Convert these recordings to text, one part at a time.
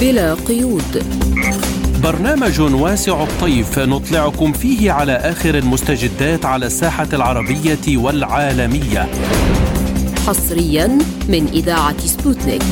بلا قيود. برنامج واسع الطيف نطلعكم فيه على آخر المستجدات على الساحة العربية والعالمية. حصريا من إذاعة سبوتنيك.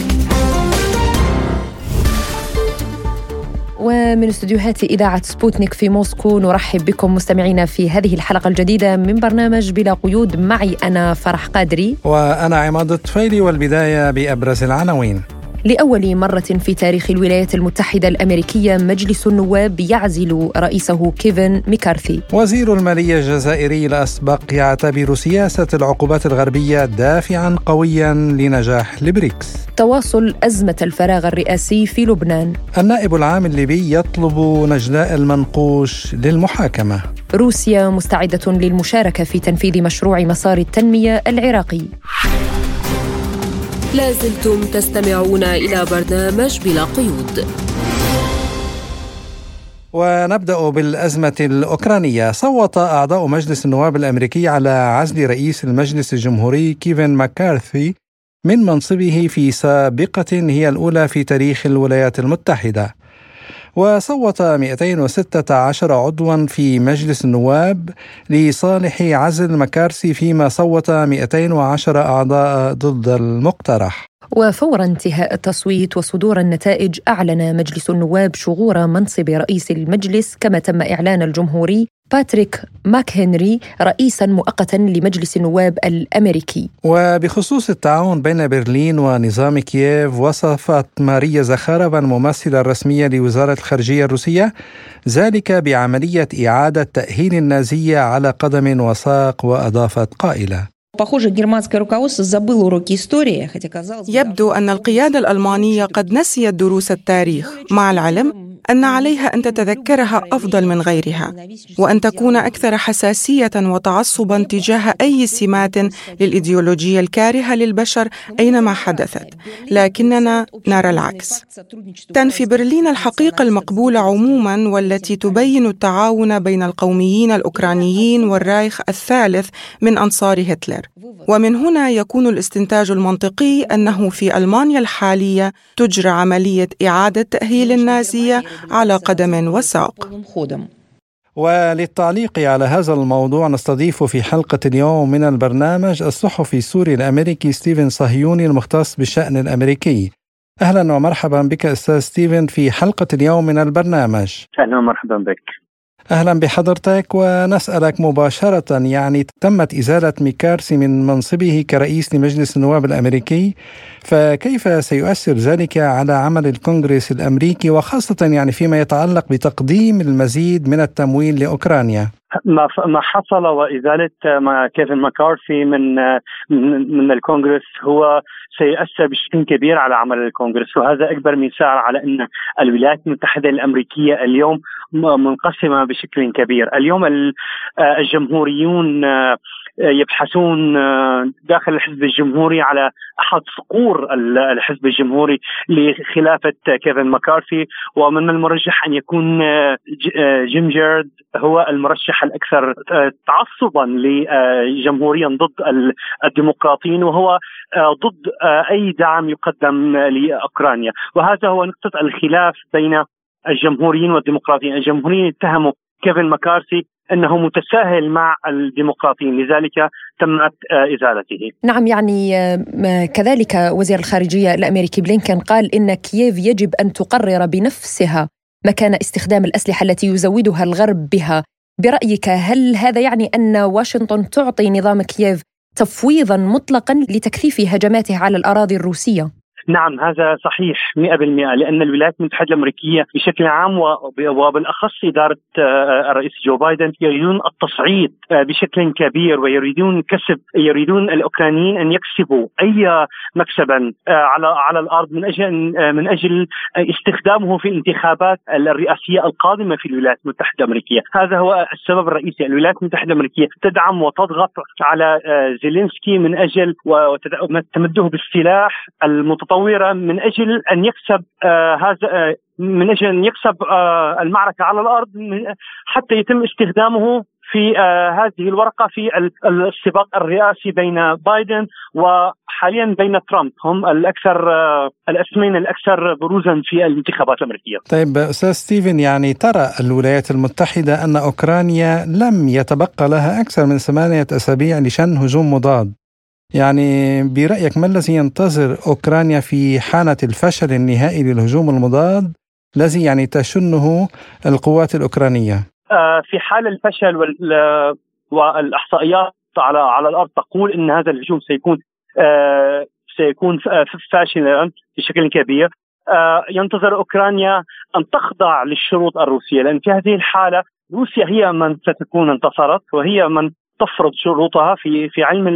ومن استديوهات إذاعة سبوتنيك في موسكو نرحب بكم مستمعينا في هذه الحلقة الجديدة من برنامج بلا قيود. معي أنا فرح قادري. وأنا عماد الطفيلي والبداية بأبرز العناوين. لأول مرة في تاريخ الولايات المتحدة الأمريكية مجلس النواب يعزل رئيسه كيفن ميكارثي. وزير المالية الجزائري الأسبق يعتبر سياسة العقوبات الغربية دافعا قويا لنجاح البريكس تواصل أزمة الفراغ الرئاسي في لبنان. النائب العام الليبي يطلب نجلاء المنقوش للمحاكمة. روسيا مستعدة للمشاركة في تنفيذ مشروع مسار التنمية العراقي. لازلتم تستمعون إلى برنامج بلا قيود. ونبدأ بالأزمة الأوكرانية. صوت أعضاء مجلس النواب الأمريكي على عزل رئيس المجلس الجمهوري كيفن ماكارثي من منصبه في سابقة هي الأولى في تاريخ الولايات المتحدة. وصوت 216 عضوا في مجلس النواب لصالح عزل مكارسي فيما صوت 210 أعضاء ضد المقترح. وفور انتهاء التصويت وصدور النتائج أعلن مجلس النواب شغور منصب رئيس المجلس كما تم إعلان الجمهوري باتريك ماك هنري رئيسا مؤقتا لمجلس النواب الأمريكي. وبخصوص التعاون بين برلين ونظام كييف وصفت ماريا زخارفا الممثله الرسميه لوزارة الخارجية الروسية ذلك بعملية إعادة تأهيل النازية على قدم وساق وأضافت قائلة يبدو أن القيادة الألمانية قد نسيت دروس التاريخ. مع العلم أن عليها أن تتذكرها أفضل من غيرها وأن تكون أكثر حساسية وتعصبا تجاه أي سمات للإيديولوجية الكارهة للبشر أينما حدثت. لكننا نرى العكس. تنفي برلين الحقيقة المقبوله عموما والتي تبين التعاون بين القوميين الأوكرانيين والرايخ الثالث من أنصار هتلر. ومن هنا يكون الاستنتاج المنطقي أنه في ألمانيا الحالية تجرى عملية إعادة تأهيل النازية على قدم وساق. وللتعليق على هذا الموضوع نستضيف في حلقة اليوم من البرنامج الصحفي السوري الأمريكي ستيفن صهيوني المختص بالشأن الأمريكي. أهلا ومرحبا بك أستاذ ستيفن في حلقة اليوم من البرنامج. أهلا ومرحبا بك. أهلا بحضرتك ونسألك مباشرة يعني تمت إزالة ميكارثي من منصبه كرئيس لمجلس النواب الأمريكي فكيف سيؤثر ذلك على عمل الكونغرس الأمريكي وخاصة يعني فيما يتعلق بتقديم المزيد من التمويل لأوكرانيا؟ ما ما حصل وإزالة ما كيفن ماكارثي من من, الكونغرس هو سيؤثر بشكل كبير على عمل الكونغرس وهذا أكبر مثال على أن الولايات المتحدة الأمريكية اليوم منقسمة بشكل كبير، اليوم الجمهوريون يبحثون داخل الحزب الجمهوري على أحد صقور الحزب الجمهوري لخلافة كيفن ماكارثي. ومن المرجح أن يكون جيم جيرد هو المرشح الأكثر تعصبا لجمهوريا ضد الديمقراطيين وهو ضد أي دعم يقدم لأوكرانيا. وهذا هو نقطة الخلاف بين الجمهوريين والديمقراطيين. الجمهوريين اتهموا كيفن مكارثي أنه متساهل مع الديمقراطيين لذلك تمت إزالته. نعم يعني كذلك وزير الخارجية الأمريكي بلينكن قال إن كييف يجب أن تقرر بنفسها مكان استخدام الأسلحة التي يزودها الغرب بها. برأيك هل هذا يعني أن واشنطن تعطي نظام كييف تفويضا مطلقا لتكثيف هجماته على الأراضي الروسية؟ نعم هذا صحيح 100% لأن الولايات المتحدة الأمريكية بشكل عام وبالأخص إدارة آه، الرئيس جو بايدن يريدون التصعيد آه، بشكل كبير ويريدون كسب يريدون الأوكرانيين أن يكسبوا أي مكسبا آه، على على الأرض من أجل من أجل استخدامه في الانتخابات الرئاسية القادمة في الولايات المتحدة الأمريكية، هذا هو السبب الرئيسي، الولايات المتحدة الأمريكية تدعم وتضغط على زيلينسكي من أجل وتمده بالسلاح المتطور متطورة من أجل أن يكسب آه هذا آه من أجل أن يكسب آه المعركة على الأرض حتى يتم استخدامه في هذه الورقة في السباق الرئاسي بين بايدن وحاليا بين ترامب هم الأكثر الاسمين الأكثر بروزا في الانتخابات الأمريكية. طيب أستاذ ستيفن يعني ترى الولايات المتحدة أن أوكرانيا لم يتبقى لها أكثر من ثمانية أسابيع لشن هجوم مضاد. يعني برأيك ما الذي ينتظر أوكرانيا في حاله الفشل النهائي للهجوم المضاد الذي يعني تشنه القوات الأوكرانية؟ آه، في حال الفشل والإحصائيات على على الأرض تقول إن هذا الهجوم سيكون آه، سيكون فاشلا بشكل كبير آه، ينتظر أوكرانيا أن تخضع للشروط الروسية لأن في هذه الحالة روسيا هي من ستكون انتصرت وهي من تفرض شروطها في في علم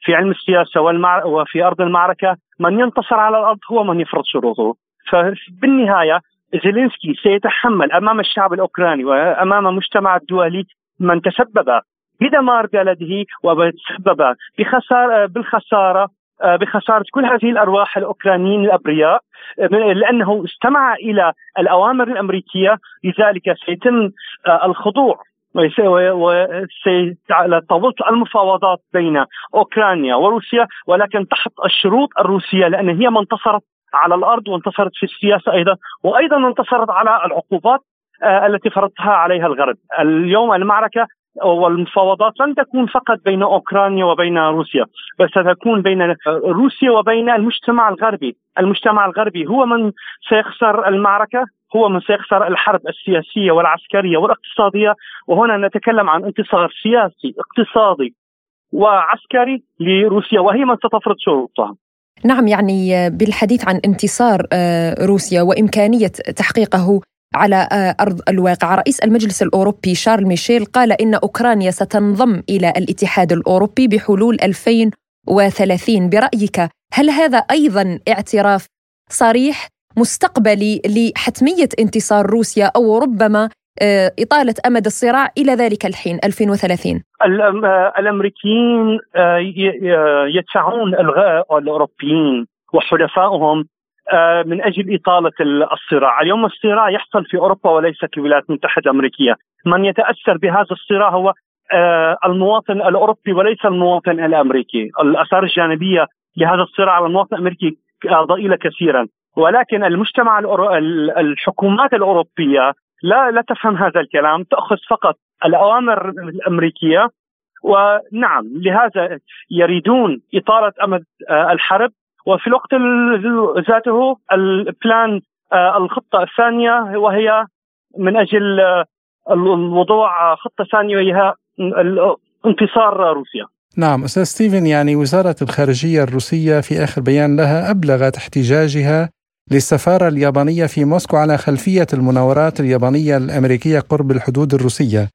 في علم السياسة وفي أرض المعركة من ينتصر على الأرض هو من يفرض شروطه فبالنهايه زيلينسكي سيتحمل أمام الشعب الأوكراني وأمام المجتمع الدولي من تسبب. بدمار بلده وتسبب بخسارة بالخسارة بخسارة كل هذه الأرواح الأوكرانيين الأبرياء لأنه استمع إلى الأوامر الأمريكية لذلك سيتم الخضوع. وستظل المفاوضات بين أوكرانيا وروسيا ولكن تحت الشروط الروسية لأن هي ما انتصرت على الأرض وانتصرت في السياسة أيضا وأيضا انتصرت على العقوبات آه، التي فرضتها عليها الغرب. اليوم المعركة والمفاوضات لن تكون فقط بين أوكرانيا وبين روسيا بل ستكون بين روسيا وبين المجتمع الغربي، المجتمع الغربي هو من سيخسر المعركة هو من سيخسر الحرب السياسية والعسكرية والاقتصادية وهنا نتكلم عن انتصار سياسي اقتصادي وعسكري لروسيا وهي من ستفرض شروطها. نعم يعني بالحديث عن انتصار آه، روسيا وإمكانية تحقيقه على آه، أرض الواقع، رئيس المجلس الأوروبي شارل ميشيل قال إن أوكرانيا ستنضم إلى الاتحاد الأوروبي بحلول 2030 برأيك هل هذا أيضا اعتراف صريح؟ مستقبلي لحتمية انتصار روسيا أو ربما آه، إطالة أمد الصراع إلى ذلك الحين 2030 آه، الأمريكيين آه، يدفعون إلغاء الأوروبيين وحلفائهم من أجل إطالة الصراع. اليوم الصراع يحصل في أوروبا وليس في الولايات المتحدة الأمريكية. من يتأثر بهذا الصراع هو المواطن الأوروبي وليس المواطن الأمريكي. الآثار الجانبية لهذا الصراع على المواطن الأمريكي ضئيلة كثيرا. ولكن المجتمع الحكومات الأوروبية لا لا تفهم هذا الكلام تأخذ فقط الأوامر الأمريكية. ونعم لهذا يريدون اطاله امد آه، الحرب. وفي الوقت ذاته ال plan آه، الخطة الثانية وهي من أجل آه، الوضوع خطة ثانية وهي انتصار روسيا. نعم أستاذ ستيفن يعني وزارة الخارجية الروسية في آخر بيان لها أبلغت احتجاجها للسفارة اليابانية في موسكو على خلفية المناورات اليابانية الأمريكية قرب الحدود الروسية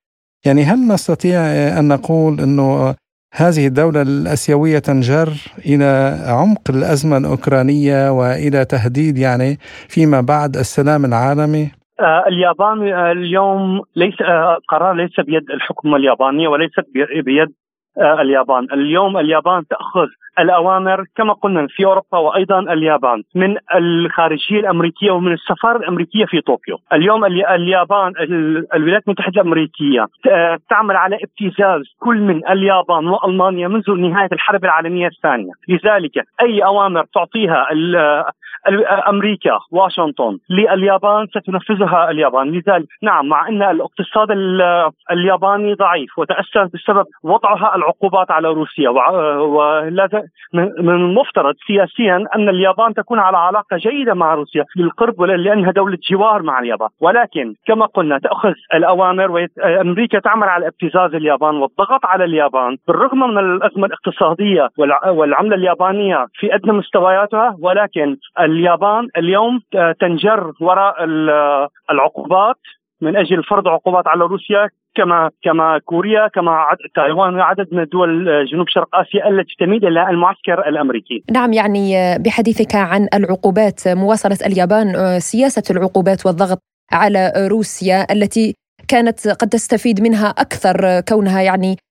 يعني هل نستطيع أن نقول أنه هذه الدولة الأسيوية تنجر إلى عمق الأزمة الأوكرانية وإلى تهديد يعني فيما بعد السلام العالمي؟ آه اليابان آه اليوم ليس آه قرار ليس بيد الحكومة اليابانية وليس بيد اليابان اليوم اليابان تأخذ الأوامر كما قلنا في أوروبا وأيضا اليابان من الخارجية الأمريكية ومن السفارة الأمريكية في طوكيو. اليوم اليابان الولايات المتحدة الأمريكية تعمل على ابتزاز كل من اليابان وألمانيا منذ نهاية الحرب العالمية الثانية، لذلك أي أوامر تعطيها أمريكا واشنطن لليابان ستنفذها اليابان، لذلك نعم مع إن الاقتصاد الياباني ضعيف وتاثر بسبب وضعها العقوبات على روسيا. من المفترض سياسيا أن اليابان تكون على علاقة جيدة مع روسيا للقرب لأنها دولة جوار مع اليابان، ولكن كما قلنا تأخذ الأوامر وامريكا تعمل على ابتزاز اليابان والضغط على اليابان. بالرغم من الأزمة الاقتصادية والعملة اليابانية في أدنى مستوياتها ولكن اليابان اليوم تنجر وراء العقوبات من أجل فرض عقوبات على روسيا كما كما كوريا كما تايوان وعدد من دول جنوب شرق آسيا التي تميل إلى المعسكر الأمريكي. نعم يعني بحديثك عن العقوبات مواصلة اليابان سياسة العقوبات والضغط على روسيا التي كانت قد تستفيد منها أكثر كونها يعني آه،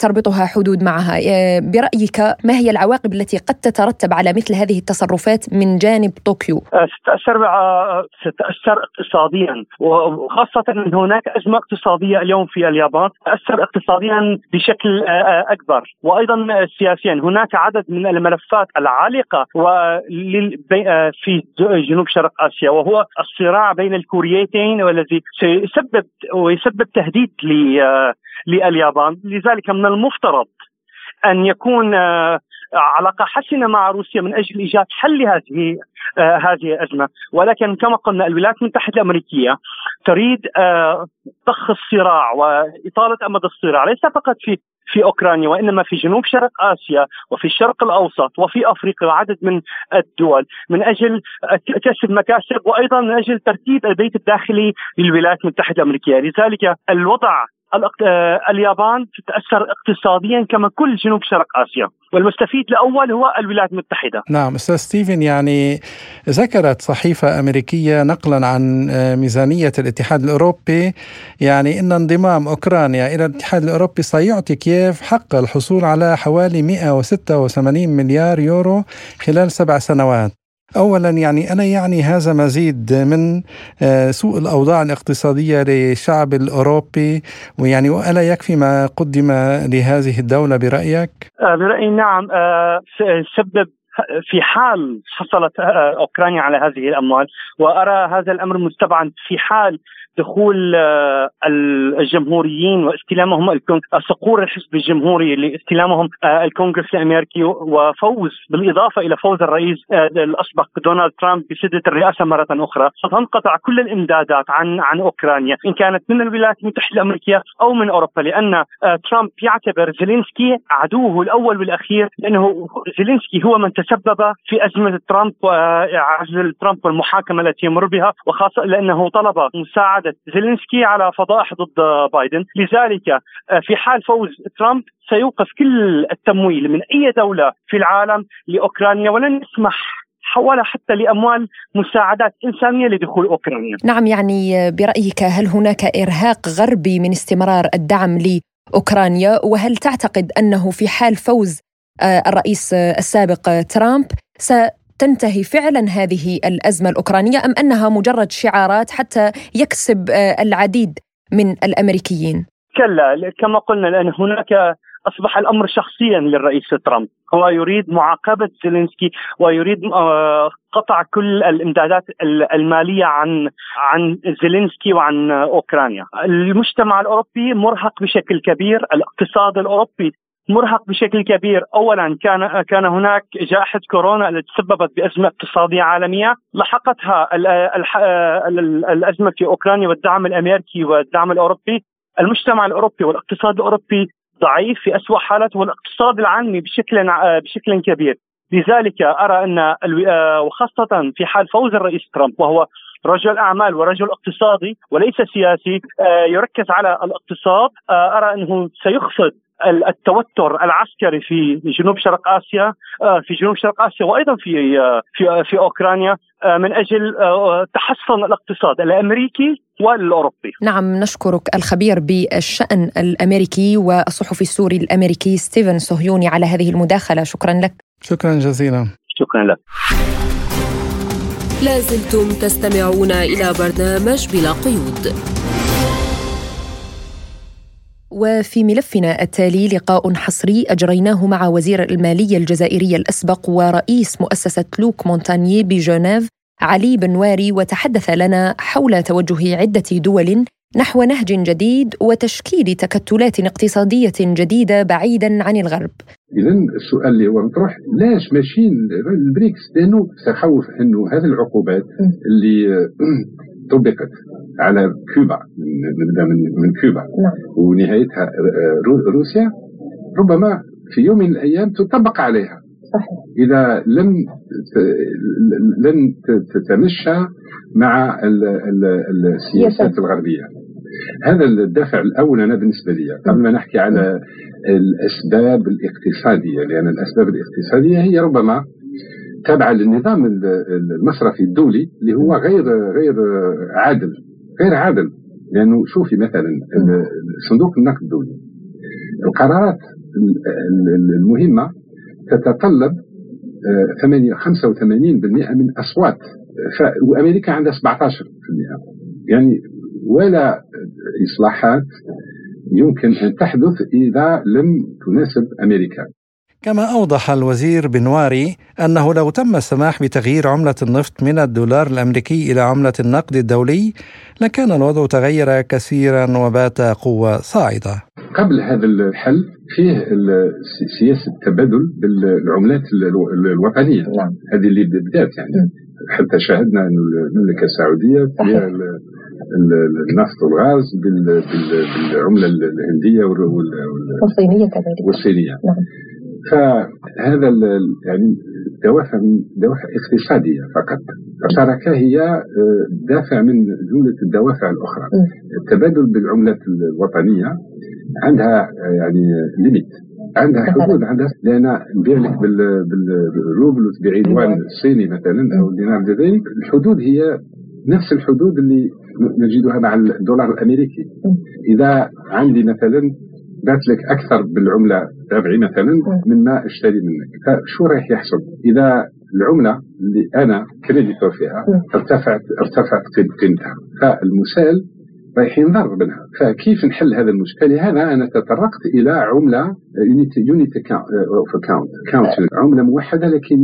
تربطها حدود معها آه، برأيك ما هي العواقب التي قد تترتب على مثل هذه التصرفات من جانب طوكيو؟ ستأثر ستأثر اقتصاديا وخاصة أن هناك أزمة اقتصادية اليوم في اليابان تأثر اقتصاديا بشكل أكبر وأيضا سياسيا هناك عدد من الملفات العالقة في جنوب شرق آسيا وهو الصراع بين الكوريتين والذي سيسبب ويسبب تهديد لليابان. لذلك من المفترض أن يكون آه، علاقه حسنه مع روسيا من أجل إيجاد حل لهذه آه هذه الأزمة، ولكن كما قلنا الولايات المتحدة الأمريكية تريد آه ضخ الصراع وإطالة أمد الصراع ليس فقط في في أوكرانيا وإنما في جنوب شرق آسيا وفي الشرق الأوسط وفي أفريقيا وعدد من الدول. من أجل كسب مكاسب وأيضا من أجل ترتيب البيت الداخلي للولايات المتحدة الأمريكية، لذلك الوضع آه، اليابان تتأثر اقتصاديا كما كل جنوب شرق آسيا والمستفيد الأول هو الولايات المتحدة. نعم أستاذ ستيفن يعني ذكرت صحيفة أمريكية نقلا عن آه، ميزانية الاتحاد الأوروبي يعني إن انضمام أوكرانيا إلى الاتحاد الأوروبي سيعطي كييف حق الحصول على حوالي 186 مليار يورو خلال سبع سنوات. اولا يعني أنا يعني هذا مزيد من آه، سوء الأوضاع الاقتصادية للشعب الأوروبي ويعني وألا يكفي ما قدم لهذه الدولة برأيك؟ آه، برأيي نعم آه، سبب في حال حصلت أوكرانيا على هذه الأموال وأرى هذا الأمر مستبعد في حال دخول آه، الجمهوريين واستلامهم صقور الحزب الجمهوري لاستلامهم آه، الكونغرس الأمريكي وفوز بالإضافة إلى فوز الرئيس آه، الأسبق دونالد ترامب بسده الرئاسة مرة أخرى. ستنقطع كل الإمدادات عن عن أوكرانيا إن كانت من الولايات المتحدة الأمريكية أو من أوروبا لأن ترامب يعتبر زيلينسكي عدوه الأول والأخير لأنه زيلينسكي هو من تسبب في أزمة ترامب وعزل ترامب والمحاكمة التي يمر بها وخاصة لأنه طلب مساعدة مساعدة زيلينسكي على فضائح ضد بايدن. لذلك آه، في حال فوز ترامب سيوقف كل التمويل من أي دولة في العالم لأوكرانيا ولن يسمح ولا حتى لأموال مساعدات إنسانية لدخول أوكرانيا. نعم يعني برأيك هل هناك إرهاق غربي من استمرار الدعم لأوكرانيا؟ وهل تعتقد أنه في حال فوز آه، الرئيس السابق ترامب تنتهي فعلا هذه الأزمة الأوكرانية أم أنها مجرد شعارات حتى يكسب آه، العديد من الأمريكيين؟ كلا كما قلنا لأن هناك أصبح الأمر شخصيا للرئيس ترامب هو يريد معاقبة زيلينسكي ويريد آه، قطع كل الإمدادات المالية عن عن زيلينسكي وعن أوكرانيا المجتمع الأوروبي مرهق بشكل كبير الاقتصاد الأوروبي مرهق بشكل كبير. اولا كان كان هناك جائحة كورونا التي تسببت بأزمة اقتصادية عالمية. لحقتها الأزمة في أوكرانيا والدعم الأمريكي والدعم الأوروبي. المجتمع الأوروبي والاقتصاد الأوروبي ضعيف في اسوء حالته والاقتصاد العالمي بشكل بشكل كبير. لذلك أرى أن وخاصة في حال فوز الرئيس ترامب وهو رجل أعمال ورجل اقتصادي وليس سياسي يركز على الاقتصاد. أرى أنه سيخفض التوتر العسكري في جنوب شرق آسيا آه، في جنوب شرق آسيا وأيضا في آه، في في أوكرانيا آه، من أجل تحسن الاقتصاد الأمريكي والأوروبي. نعم نشكرك الخبير بالشأن الأمريكي والصحفي السوري الأمريكي ستيفن صهيوني على هذه المداخلة، شكرا لك. شكرا جزيلا. شكرا لك. لازلتم تستمعون إلى برنامج بلا قيود. وفي ملفنا التالي لقاء حصري أجريناه مع وزير المالية الجزائري الأسبق ورئيس مؤسسة لوك مونتانيي بجنيف علي بنواري وتحدث لنا حول توجه عدة دول نحو نهج جديد وتشكيل تكتلات اقتصادية جديدة بعيدا عن الغرب. اذا السؤال اللي هو مطروح ليش ماشيين البريكس؟ لأنه سيخوف إنه هذه العقوبات اللي طبقت. على كوبا نبدا من, من كوبا. نعم. ونهايتها آه، روسيا ربما في يوم من الأيام تطبق عليها. صحيح. إذا لم لن تتمشى مع السياسات الغربية. هذا الدافع الأول أنا بالنسبة لي. قبل ما نحكي على الأسباب الاقتصادية لأن الأسباب الاقتصادية هي ربما تابعة للنظام المصرفي الدولي اللي هو غير غير عادل. غير عادل. لأنه شوفي مثلا صندوق النقد الدولي. القرارات المهمة تتطلب 85% من أصوات وأمريكا عندها 17% يعني ولا إصلاحات يمكن أن تحدث إذا لم تناسب أمريكا. كما أوضح الوزير بنواري أنه لو تم السماح بتغيير عملة النفط من الدولار الأمريكي إلى عملة النقد الدولي لكان الوضع تغير كثيرا وبات قوة صاعدة. قبل هذا الحل فيه سياسة التبادل بالعملات الوطنية. نعم. هذه اللي بدات يعني. حتى شاهدنا أن المملكة السعودية فيها النفط والغاز بالعملة الهندية والصينية كذلك. والصينية. نعم. فهذا يعني دوافع من دوافع اقتصادية فقط. الشراكه هي آه، دافع من جملة الدوافع الأخرى. التبادل بالعملات الوطنية عندها آه، يعني ليميت عندها حدود عندها لأن نبيع لك بالروبل وتبيعي اليوان الصيني مثلا أو الدينار الجزائري الحدود هي نفس الحدود اللي نجدها مع الدولار الأمريكي. إذا عندي مثلا بعت لك أكثر بالعملة تابعي مثلا مما أشتري منك. فشو رايح يحصل؟ إذا العملة اللي أنا creditor فيها ارتفعت ارتفعت قيمتها فالمسال رايح ينضر منها فكيف نحل هذا المشكل؟ لهذا أنا تطرقت إلى عملة unit account count عملة موحدة لكن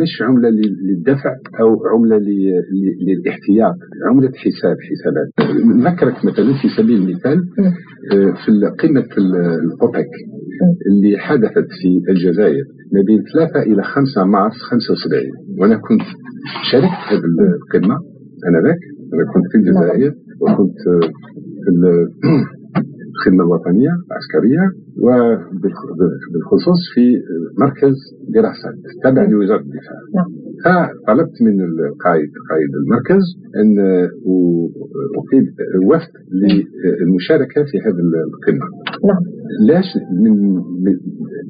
مش عملة للدفع أو عملة للاحتياط. عملة حساب حسابات. نذكرك مثلا في سبيل المثال آه، في قمة الأوبك اللي حدثت في الجزائر ما بين 3 إلى 5 مارس 75 وأنا كنت شاركت هذه القمة آنذاك أنا كنت في الجزائر. وكنت في الخدمة الوطنية العسكرية وبالخصوص في مركز دراسات تابع لوزارة الدفاع. نعم. فطلبت من القائد قائد المركز أن أقيد وفد للمشاركة في هذه القمة نعم. لاش من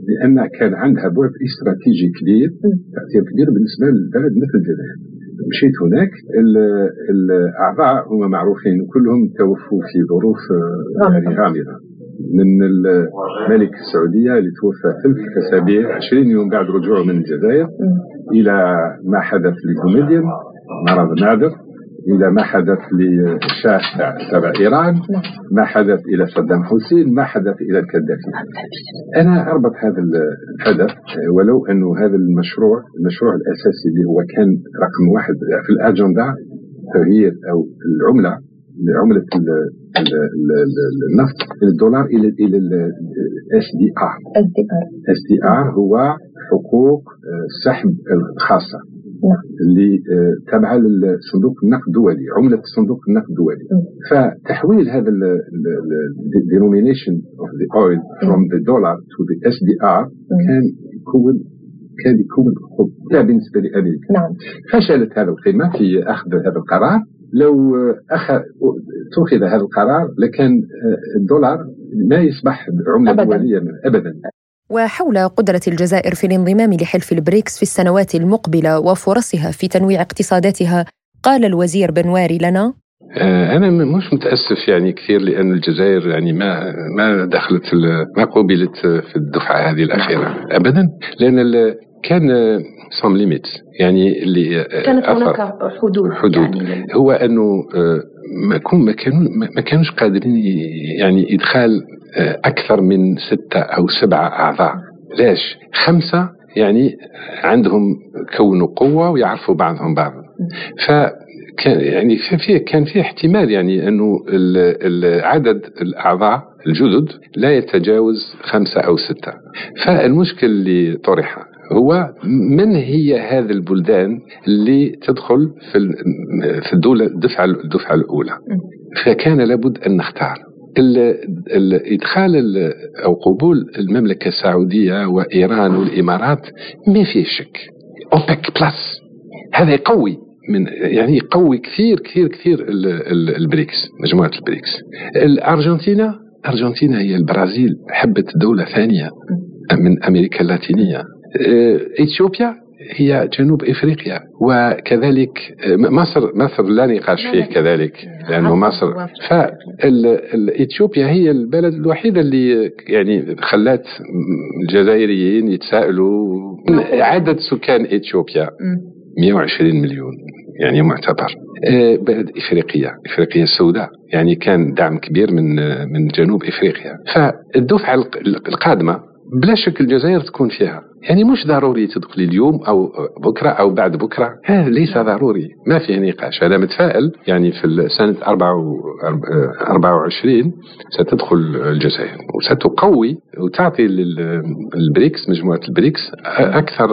لأن كان عندها بعد استراتيجي كبير تأثير كبير بالنسبة للبلد مثل الجزائر. مشيت هناك. الاعضاء هم معروفين كلهم توفوا في ظروف آه، يعني غامضة. من الملك السعودية اللي توفى ثلاث اسابيع 20 يوم بعد رجوعه من الجزائر إلى ما حدث لكوميديان مرض نادر. إلى ما حدث للشاه تبع إيران ما حدث إلى صدام حسين ما حدث إلى الكدافي أنا أربط هذا الحدث ولو انه هذا المشروع المشروع الأساسي اللي هو كان رقم واحد في الأجندة تغيير أو العملة عملة النفط الدولار إلى إلى ال SDR. SDR. هو حقوق السحب الخاصة. نعم. اللي آه، تابعه للصندوق النقد الدولي عملة صندوق النقد الدولي. فتحويل هذا denomination of the oil from the dollar to the SDR كان يكون كان يكون خطة بالنسبة لأمريكا. نعم. فشلت هذا القمة في أخذ هذا القرار. لو أخذ اتخذ هذا القرار لكان آه، الدولار ما يصبح عملة. دولية أبدا. وحول قدرة الجزائر في الانضمام لحلف البريكس في السنوات المقبلة وفرصها في تنويع اقتصاداتها قال الوزير بنواري لنا. آه، أنا مش متأسف يعني كثير لأن الجزائر يعني ما ما دخلت ما قوبلت في الدفعة هذه الأخيرة أبدا. لأن كان سام ليميت يعني اللي آه، كانت هناك حدود حدود. يعني هو أنه آه، ما ما كانوا ما كانوش قادرين يعني إدخال أكثر من ستة أو سبعة أعضاء. ليش؟ خمسة يعني عندهم كونوا قوة ويعرفوا بعضهم بعضا فكان يعني في كان في احتمال يعني أنه عدد الأعضاء الجدد لا يتجاوز خمسة أو ستة. فالمشكل اللي طرح هو من هي هذه البلدان اللي تدخل في في الدولة الدفعة الدفعة الأولى؟ فكان لابد أن نختار. الادخال أو قبول المملكة السعودية وإيران والإمارات ما فيه شك. اوبك بلس هذا يقوي من يعني يقوي كثير كثير كثير البريكس مجموعة البريكس. الارجنتينا ارجنتينا هي البرازيل حبت دولة ثانية من أمريكا اللاتينية. إثيوبيا هي جنوب إفريقيا وكذلك مصر مصر لا نقاش فيه كذلك لأنه مصر. فاثيوبيا هي البلد الوحيدة اللي يعني خلات الجزائريين يتساءلوا عدد سكان إثيوبيا 120 مليون يعني معتبر آه، بلد إفريقية افريقيا السوداء يعني كان دعم كبير من من جنوب إفريقيا. فالدفعة القادمة بلا شك الجزائر تكون فيها. يعني مش ضروري تدخلي اليوم أو بكرة أو بعد بكرة. هذا ليس ضروري. ما فيه نقاش. أنا متفائل. يعني في سنة 24 ستدخل الجزائر. وستقوي وتعطي للبريكس مجموعة البريكس أكثر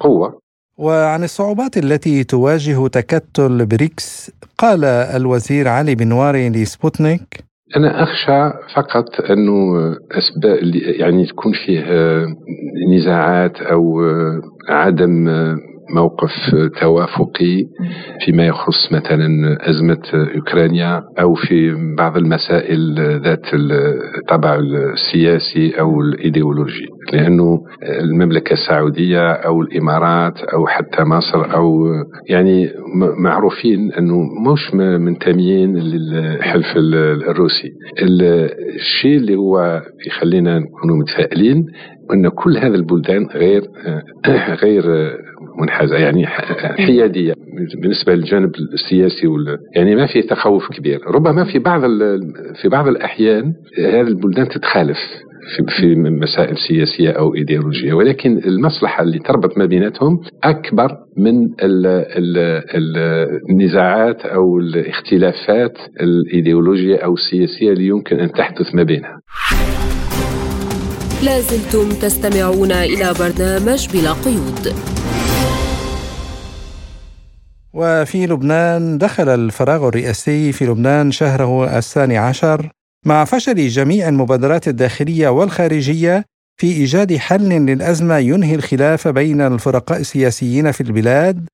قوة. وعن الصعوبات التي تواجه تكتل بريكس قال الوزير علي بن واري لسبوتنيك أنا أخشى فقط أنه أسباب يعني تكون فيه نزاعات أو عدم موقف توافقي فيما يخص مثلا أزمة أوكرانيا أو في بعض المسائل ذات الطابع السياسي أو الإيديولوجي. لأنه المملكة السعودية أو الإمارات أو حتى مصر أو يعني معروفين أنه مش منتميين للحلف الروسي. الشيء اللي هو يخلينا نكون متفائلين أن كل هذه البلدان غير غير منحازة يعني حيادية بالنسبة للجانب السياسي وال... يعني ما في تخوف كبير ربما في بعض ال... في بعض الأحيان هذه البلدان تتخالف في, في مسائل سياسية أو إيديولوجية ولكن المصلحة اللي تربط ما بيناتهم أكبر من ال ال ال النزاعات أو الاختلافات الإيديولوجية أو السياسية اللي يمكن أن تحدث ما بينها. لازلتم تستمعون إلى برنامج بلا قيود وفي لبنان دخل الفراغ الرئاسي في لبنان شهره الثاني عشر مع فشل جميع المبادرات الداخلية والخارجية في إيجاد حل للأزمة ينهي الخلاف بين الفرقاء السياسيين في البلاد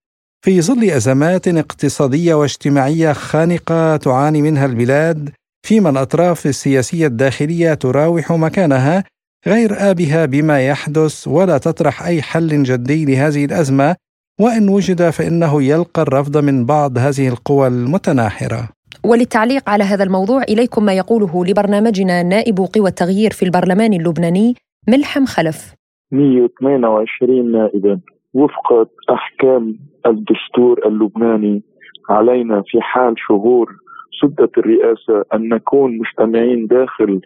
في ظل أزمات اقتصادية واجتماعية خانقة تعاني منها البلاد فيما الأطراف السياسية الداخلية تراوح مكانها غير آبها بما يحدث ولا تطرح أي حل جدي لهذه الأزمة وإن وجد فإنه يلقى الرفض من بعض هذه القوى المتناحرة. وللتعليق على هذا الموضوع إليكم ما يقوله لبرنامجنا نائب قوى التغيير في البرلمان اللبناني ملحم خلف. 128 نائبا. وفق أحكام الدستور اللبناني علينا في حال شهور سدة الرئاسة أن نكون مجتمعين داخل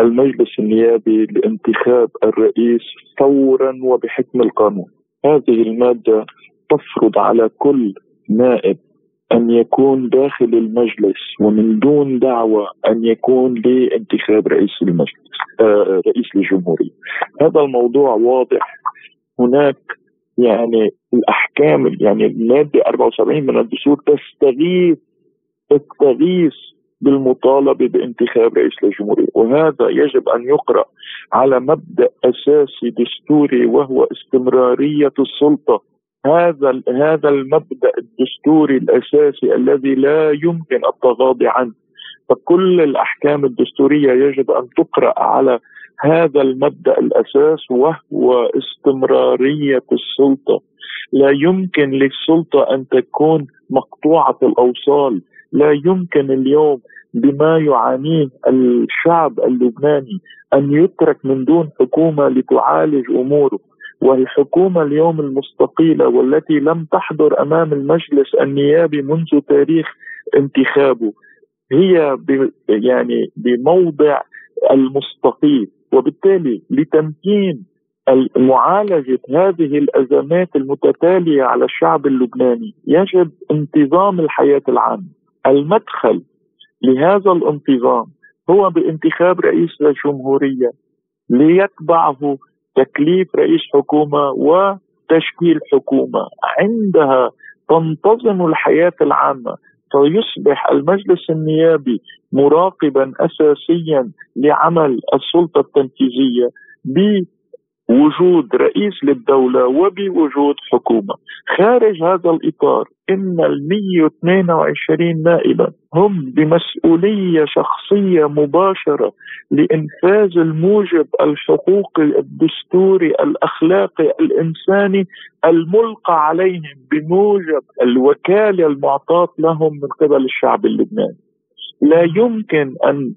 المجلس النيابي لانتخاب الرئيس فورا وبحكم القانون. هذه المادة تفرض على كل نائب أن يكون داخل المجلس ومن دون دعوة أن يكون لانتخاب رئيس المجلس آه رئيس الجمهورية. هذا الموضوع واضح. هناك يعني الأحكام يعني المادة 74 من الدستور تستغيث تستغيث بالمطالبة بانتخاب رئيس الجمهوريه وهذا يجب أن يقرأ على مبدأ أساسي دستوري وهو استمرارية السلطة. هذا هذا المبدأ الدستوري الأساسي الذي لا يمكن التغاضي عنه. فكل الأحكام الدستورية يجب أن تقرأ على هذا المبدأ الأساس وهو استمرارية السلطة. لا يمكن للسلطة أن تكون مقطوعة الأوصال. لا يمكن اليوم بما يعانيه الشعب اللبناني أن يترك من دون حكومة لتعالج أموره. والحكومة اليوم المستقيلة والتي لم تحضر أمام المجلس النيابي منذ تاريخ انتخابه. هي يعني بموضع المستقيل وبالتالي لتمكين معالجة هذه الأزمات المتتالية على الشعب اللبناني يجب انتظام الحياة العامة. المدخل لهذا الانتظام هو بانتخاب رئيس الجمهورية ليتبعه تكليف رئيس حكومة وتشكيل حكومة. عندها تنتظم الحياة العامة فيصبح المجلس النيابي مراقبا أساسيا لعمل السلطة التنفيذية وجود رئيس للدولة وبوجود حكومة. خارج هذا الإطار إن ال 122 نائبا هم بمسؤولية شخصية مباشرة لإنفاذ الموجب الحقوقي الدستوري الأخلاقي الإنساني الملقى عليهم بموجب الوكالة المعطاة لهم من قبل الشعب اللبناني. لا يمكن أن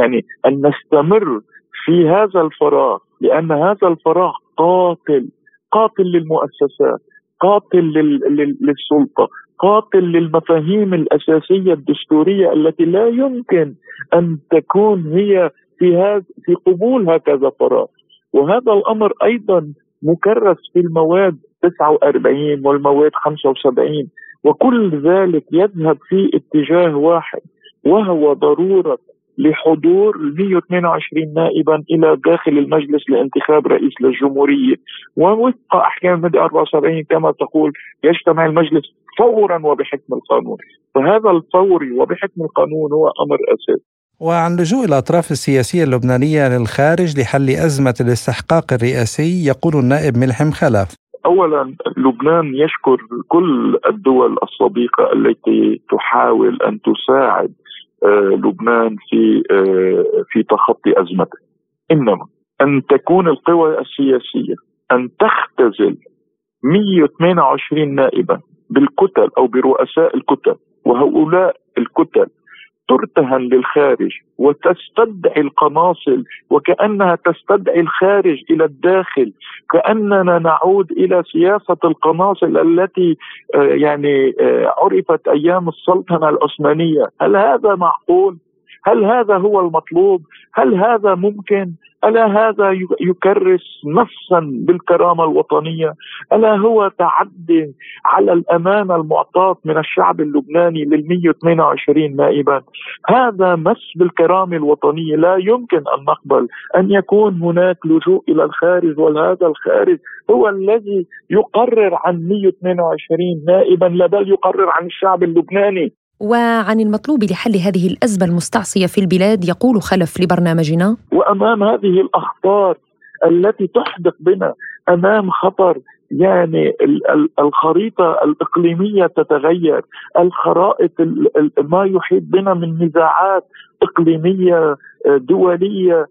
يعني أن نستمر في هذا الفراغ لأن هذا الفراغ قاتل قاتل للمؤسسات قاتل للسلطة قاتل للمفاهيم الأساسية الدستورية التي لا يمكن أن تكون هي في هذا في قبول هكذا فراغ. وهذا الأمر أيضا مكرس في المواد 49 والمواد 75 وكل ذلك يذهب في اتجاه واحد وهو ضرورة لحضور 122 نائبا إلى داخل المجلس لانتخاب رئيس للجمهورية. ووفق أحكام الماده 74 كما تقول يجتمع المجلس فورا وبحكم القانون. فهذا الفوري وبحكم القانون هو أمر أساسي. وعن لجوء الأطراف السياسية اللبنانية للخارج لحل أزمة الاستحقاق الرئاسي يقول النائب ملحم خلف اولا لبنان يشكر كل الدول الصديقة التي تحاول أن تساعد لبنان في آه، في تخطي أزمته. إنما أن تكون القوى السياسية أن تختزل 128 نائبا بالكتل أو برؤساء الكتل وهؤلاء الكتل ترتهن للخارج وتستدعي القناصل وكأنها تستدعي الخارج إلى الداخل كأننا نعود إلى سياسة القناصل التي آه، يعني آه، عرفت أيام السلطنة العثمانية. هل هذا معقول؟ هل هذا هو المطلوب؟ هل هذا ممكن؟ ألا هذا يكرس نصا بالكرامة الوطنية؟ ألا هو تعدي على الأمانة المعطاة من الشعب اللبناني لل 122 نائبا؟ هذا مس بالكرامة الوطنية. لا يمكن أن نقبل أن يكون هناك لجوء إلى الخارج وهذا الخارج هو الذي يقرر عن 122 نائبا لا بل يقرر عن الشعب اللبناني. وعن المطلوب لحل هذه الأزمة المستعصية في البلاد يقول خلف لبرنامجنا وأمام هذه الأخطار التي تحدق بنا أمام خطر يعني الخريطة الإقليمية تتغير الخرائط ما يحيط بنا من نزاعات إقليمية دولية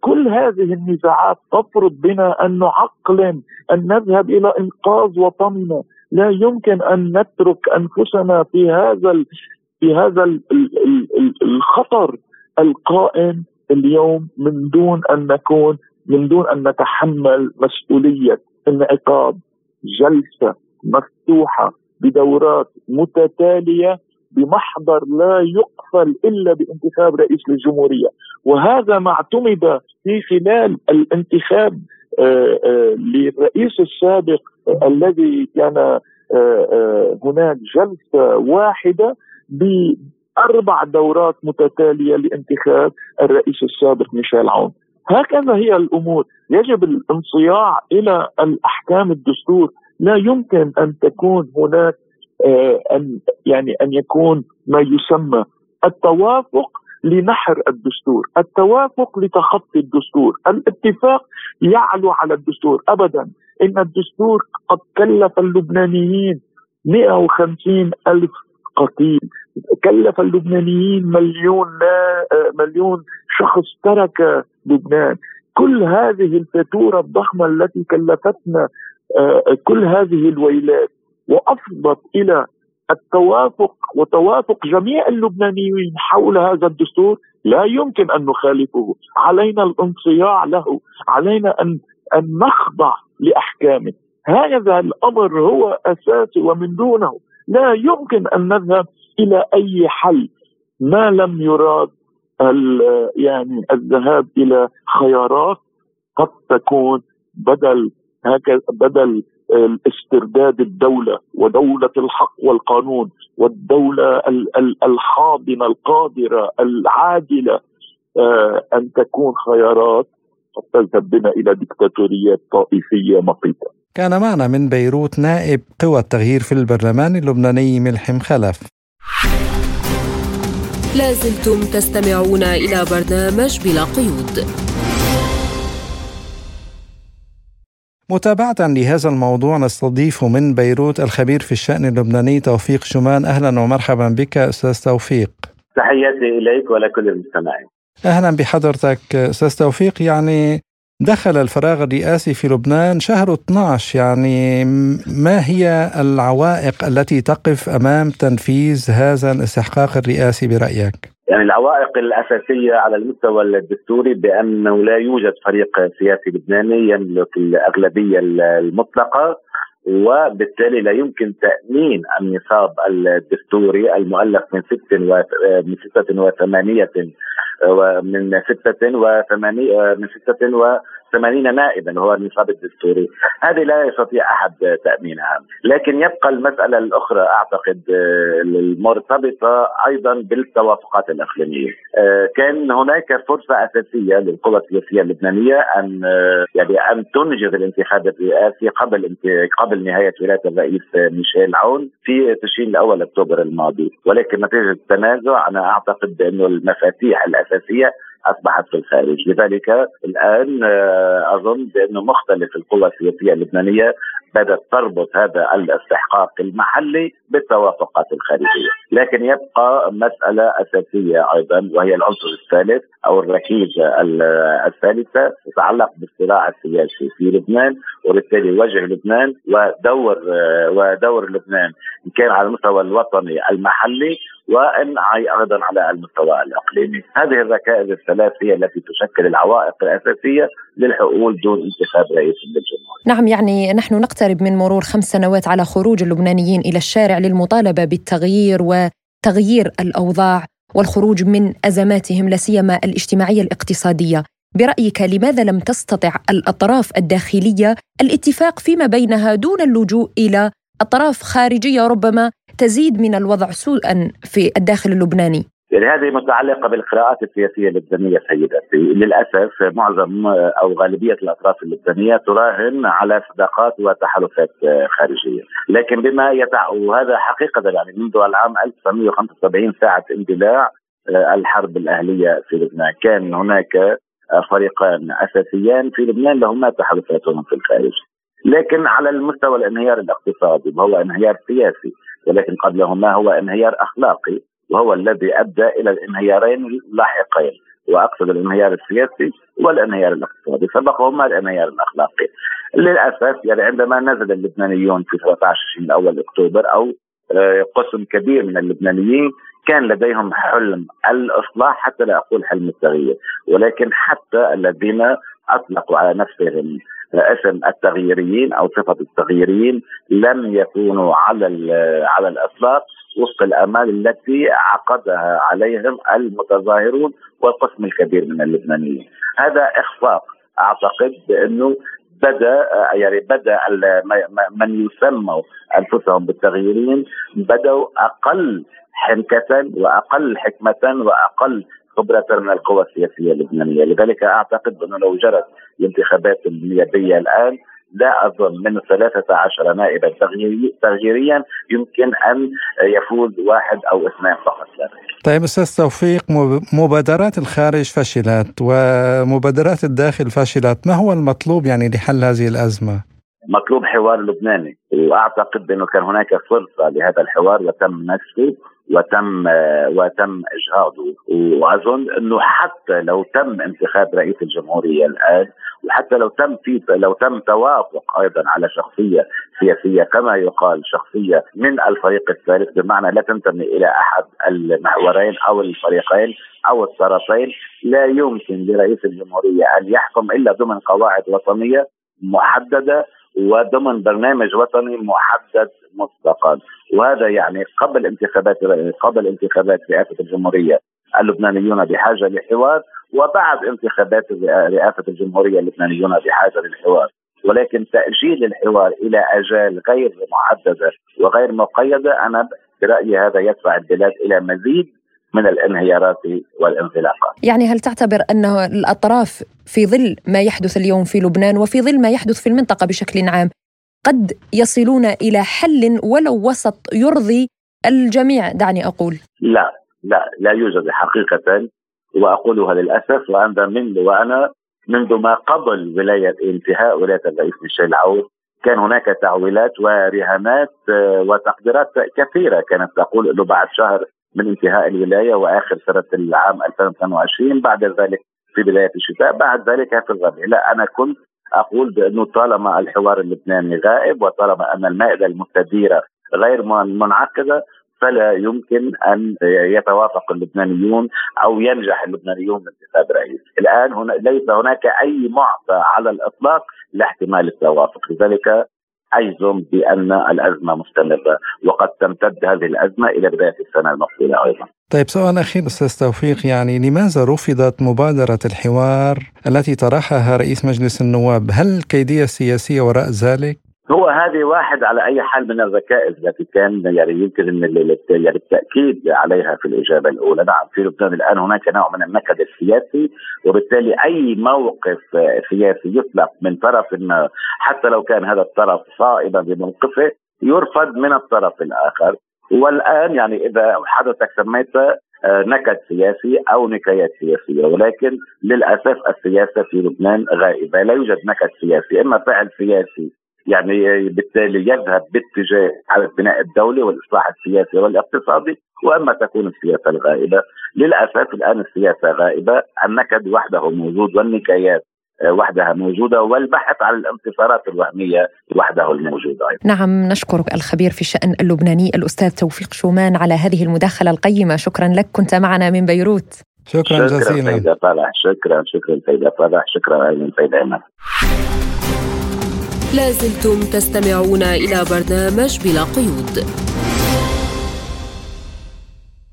كل هذه النزاعات تفرض بنا أن نعقلن أن نذهب إلى إنقاذ وطننا. لا يمكن أن نترك أنفسنا في هذا في هذا الخطر القائم اليوم من دون أن نكون من دون أن نتحمل مسؤولية انعقاد جلسة مفتوحة بدورات متتالية بمحضر لا يقفل إلا بانتخاب رئيس للجمهورية. وهذا ما اعتمد في خلال الانتخاب آه، آه، للرئيس السابق الذي كان آه، هناك جلسة واحدة بأربع دورات متتالية لانتخاب الرئيس السابق ميشيل عون. هكذا هي الأمور. يجب الانصياع إلى الأحكام الدستور. لا يمكن أن تكون هناك أن يعني أن يكون ما يسمى التوافق لنحر الدستور. التوافق لتخطي الدستور. الاتفاق يعلو على الدستور أبدا. إن الدستور قد كلف اللبنانيين 150 ألف قتيل. كلف اللبنانيين مليون مليون شخص ترك لبنان. كل هذه الفاتورة الضخمة التي كلفتنا كل هذه الويلات وأفضت إلى التوافق وتوافق جميع اللبنانيين حول هذا الدستور لا يمكن أن نخالفه، علينا الانصياع له، علينا ان أن نخضع لأحكامه، هذا الأمر هو أساسي ومن دونه لا يمكن أن نذهب إلى أي حل. ما لم يراد يعني الذهاب إلى خيارات قد تكون بدل هكذا بدل استرداد الدولة ودولة الحق والقانون والدولة الحاضنة القادرة العادلة آه، أن تكون خيارات قد تذهب بنا إلى دكتاتوريات طائفية مقيتة. كان معنا من بيروت نائب قوى التغيير في البرلمان اللبناني ملحم خلف. لازلتم تستمعون إلى برنامج بلا قيود. متابعة لهذا الموضوع نستضيف من بيروت الخبير في الشأن اللبناني توفيق شومان أهلا ومرحبا بك أستاذ توفيق. تحياتي إليك ولكل المستمعين. أهلا بحضرتك أستاذ توفيق. يعني دخل الفراغ الرئاسي في لبنان شهر 12 يعني ما هي العوائق التي تقف أمام تنفيذ هذا الاستحقاق الرئاسي برأيك؟ يعني العوائق الأساسية على المستوى الدستوري بأنه لا يوجد فريق سياسي لبناني يملك الأغلبية المطلقة وبالتالي لا يمكن تأمين النصاب الدستوري المؤلف من 86 من ستة وثمانية من 86 و 80 نائبا هو النصاب الدستوري. هذه لا يستطيع أحد تأمينها. لكن يبقى المسألة الأخرى أعتقد آه، المرتبطة أيضا بالتوافقات الإقليمية. آه، كان هناك فرصة أساسية للقوى السياسية اللبنانية أن آه، يعني أن تنجز الانتخاب الرئاسي قبل قبل نهاية ولاية الرئيس ميشيل عون في تشرين الأول أكتوبر الماضي. ولكن نتيجة التنازع أنا أعتقد بانه المفاتيح الأساسية أصبحت في الخارج، لذلك الآن آه، أظن بانه مختلف القوى السياسية اللبنانية بدأت تربط هذا الاستحقاق المحلي بالتوافقات الخارجية، لكن يبقى مسألة أساسية أيضا وهي العنصر الثالث أو الركيزه الثالثه تتعلق بالصراع السياسي في لبنان وبالتالي وجه لبنان ودور آه، ودور لبنان إن كان على المستوى الوطني المحلي وإن أيضا على المستوى الإقليمي، هذه الركائز الثلاث هي التي تشكل العوائق الأساسية للحقول دون انتخاب رئيس للجمهورية. نعم يعني نحن نقترب من مرور خمس سنوات على خروج اللبنانيين إلى الشارع للمطالبة بالتغيير وتغيير الأوضاع والخروج من أزماتهم لا سيما الاجتماعية الاقتصادية. برأيك لماذا لم تستطع الأطراف الداخلية الاتفاق فيما بينها دون اللجوء إلى أطراف خارجية ربما تزيد من الوضع سوءا في الداخل اللبناني؟ يعني هذه متعلقة بالقراءات السياسية اللبنانية سيدتي للأسف معظم أو غالبية الأطراف اللبنانية تراهن على صداقات وتحالفات خارجية. لكن بما يتع وهذا حقيقة يعني منذ العام 1975 ساعة اندلاع آه، الحرب الأهلية في لبنان. كان هناك فريقان أساسيان في لبنان لهما تحالفاتهم في الخارج. لكن على المستوى الانهيار الاقتصادي وهو انهيار سياسي ولكن قبلهما هو انهيار أخلاقي وهو الذي أدى إلى الانهيارين اللاحقين وأقصد الانهيار السياسي والانهيار الاقتصادي سبقهما الانهيار الأخلاقي. للأسف يعني عندما نزل اللبنانيون في 13 من أول أكتوبر أو آه، قسم كبير من اللبنانيين كان لديهم حلم الإصلاح حتى لا أقول حلم التغيير ولكن حتى الذين أطلقوا على نفسهم اسم التغييريين أو صفة التغييريين لم يكونوا على على الإطلاق وفق الأمال التي عقدها عليهم المتظاهرون والقسم الكبير من اللبنانيين. هذا إخفاق أعتقد بأنه بدأ يعني بدأ من يسموا أنفسهم بالتغييرين بدأوا أقل حنكة وأقل حكمة وأقل خبرة من القوى السياسية اللبنانية. لذلك أعتقد أنه لو جرت الانتخابات النيابية الآن لا أظن من 13 نائبا تغييريا يمكن أن يفوز واحد أو اثنين فقط. لا طيب أستاذ توفيق مبادرات الخارج فشلت ومبادرات الداخل فشلت. ما هو المطلوب يعني لحل هذه الأزمة؟ مطلوب حوار لبناني وأعتقد انه كان هناك فرصة لهذا الحوار وتم نسفه وتم وتم إجهاضه. وأظن إنه حتى لو تم انتخاب رئيس الجمهورية الآن وحتى لو تم في لو تم توافق أيضا على شخصية سياسية كما يقال شخصية من الفريق الثالث بمعنى لا تنتمي إلى أحد المحورين أو الفريقين أو الطرفين لا يمكن لرئيس الجمهورية أن يحكم إلا ضمن قواعد وطنية محددة وضمن برنامج وطني محدد مسبقا وهذا يعني قبل انتخابات قبل انتخابات رئاسة الجمهورية اللبنانيون بحاجة لحوار وبعد انتخابات رئاسة الجمهورية اللبنانيون بحاجة للحوار ولكن تأجيل الحوار إلى أجال غير محدده وغير مقيدة أنا برأيي هذا يدفع البلاد إلى مزيد من الانهيارات والانزلاقات. يعني هل تعتبر ان الأطراف في ظل ما يحدث اليوم في لبنان وفي ظل ما يحدث في المنطقة بشكل عام قد يصلون إلى حل ولو وسط يرضي الجميع دعني أقول؟ لا لا لا يوجد حقيقة وأقولها للأسف وأنا من وأنا منذ ما قبل ولاية انتهاء ولاية الرئيس ميشيل العود كان هناك تعويلات ورهانات آه، وتقديرات كثيرة كانت تقول إنه بعد شهر من انتهاء الولاية وآخر سنة العام 2022 بعد ذلك في بداية الشتاء بعد ذلك في الربيع لا أنا كنت أقول بأنه طالما الحوار اللبناني غائب وطالما أن المائدة المستديرة غير منعقدة فلا يمكن أن يتوافق اللبنانيون أو ينجح اللبنانيون بانتخاب رئيس، الآن هنا ليس هناك أي معطى على الإطلاق لاحتمال التوافق، لذلك اجزم بأن الأزمة مستمرة وقد تمتد هذه الأزمة إلى بداية السنة المقبلة أيضا. طيب سؤال اخير أستاذ توفيق يعني لماذا رفضت مبادرة الحوار التي طرحها رئيس مجلس النواب؟ هل الكيديه السياسيه وراء ذلك؟ هو هذه واحد على أي حال من الركائز التي كان يعني يمكن أن يعني التاكيد عليها في الإجابة الأولى، نعم في لبنان الآن هناك نوع من النكد السياسي وبالتالي أي موقف سياسي يطلق من طرف حتى لو كان هذا الطرف صائبا بموقفه يرفض من الطرف الآخر، والآن يعني إذا حدثك سميت نكد سياسي أو نكايات سياسية ولكن للأسف السياسة في لبنان غائبة. لا يوجد نكد سياسي إما فعل سياسي يعني بالتالي يذهب باتجاه على بناء الدولة والإصلاح السياسي والاقتصادي وأما تكون السياسة الغائبة. للأسف الآن السياسة غائبة النكد وحده موجود والنكايات وحدها موجودة والبحث عن الانتصارات الوهمية وحده الموجود أيضا. نعم نشكرك الخبير في الشأن اللبناني الأستاذ توفيق شومان على هذه المداخلة القيمة. شكرا لك كنت معنا من بيروت. شكرا جزيلا شكرا سيدة فرح شكرا شكرا سيدة فرح شكرا أيضا سيدة إيمان لازلتم تستمعون إلى برنامج بلا قيود.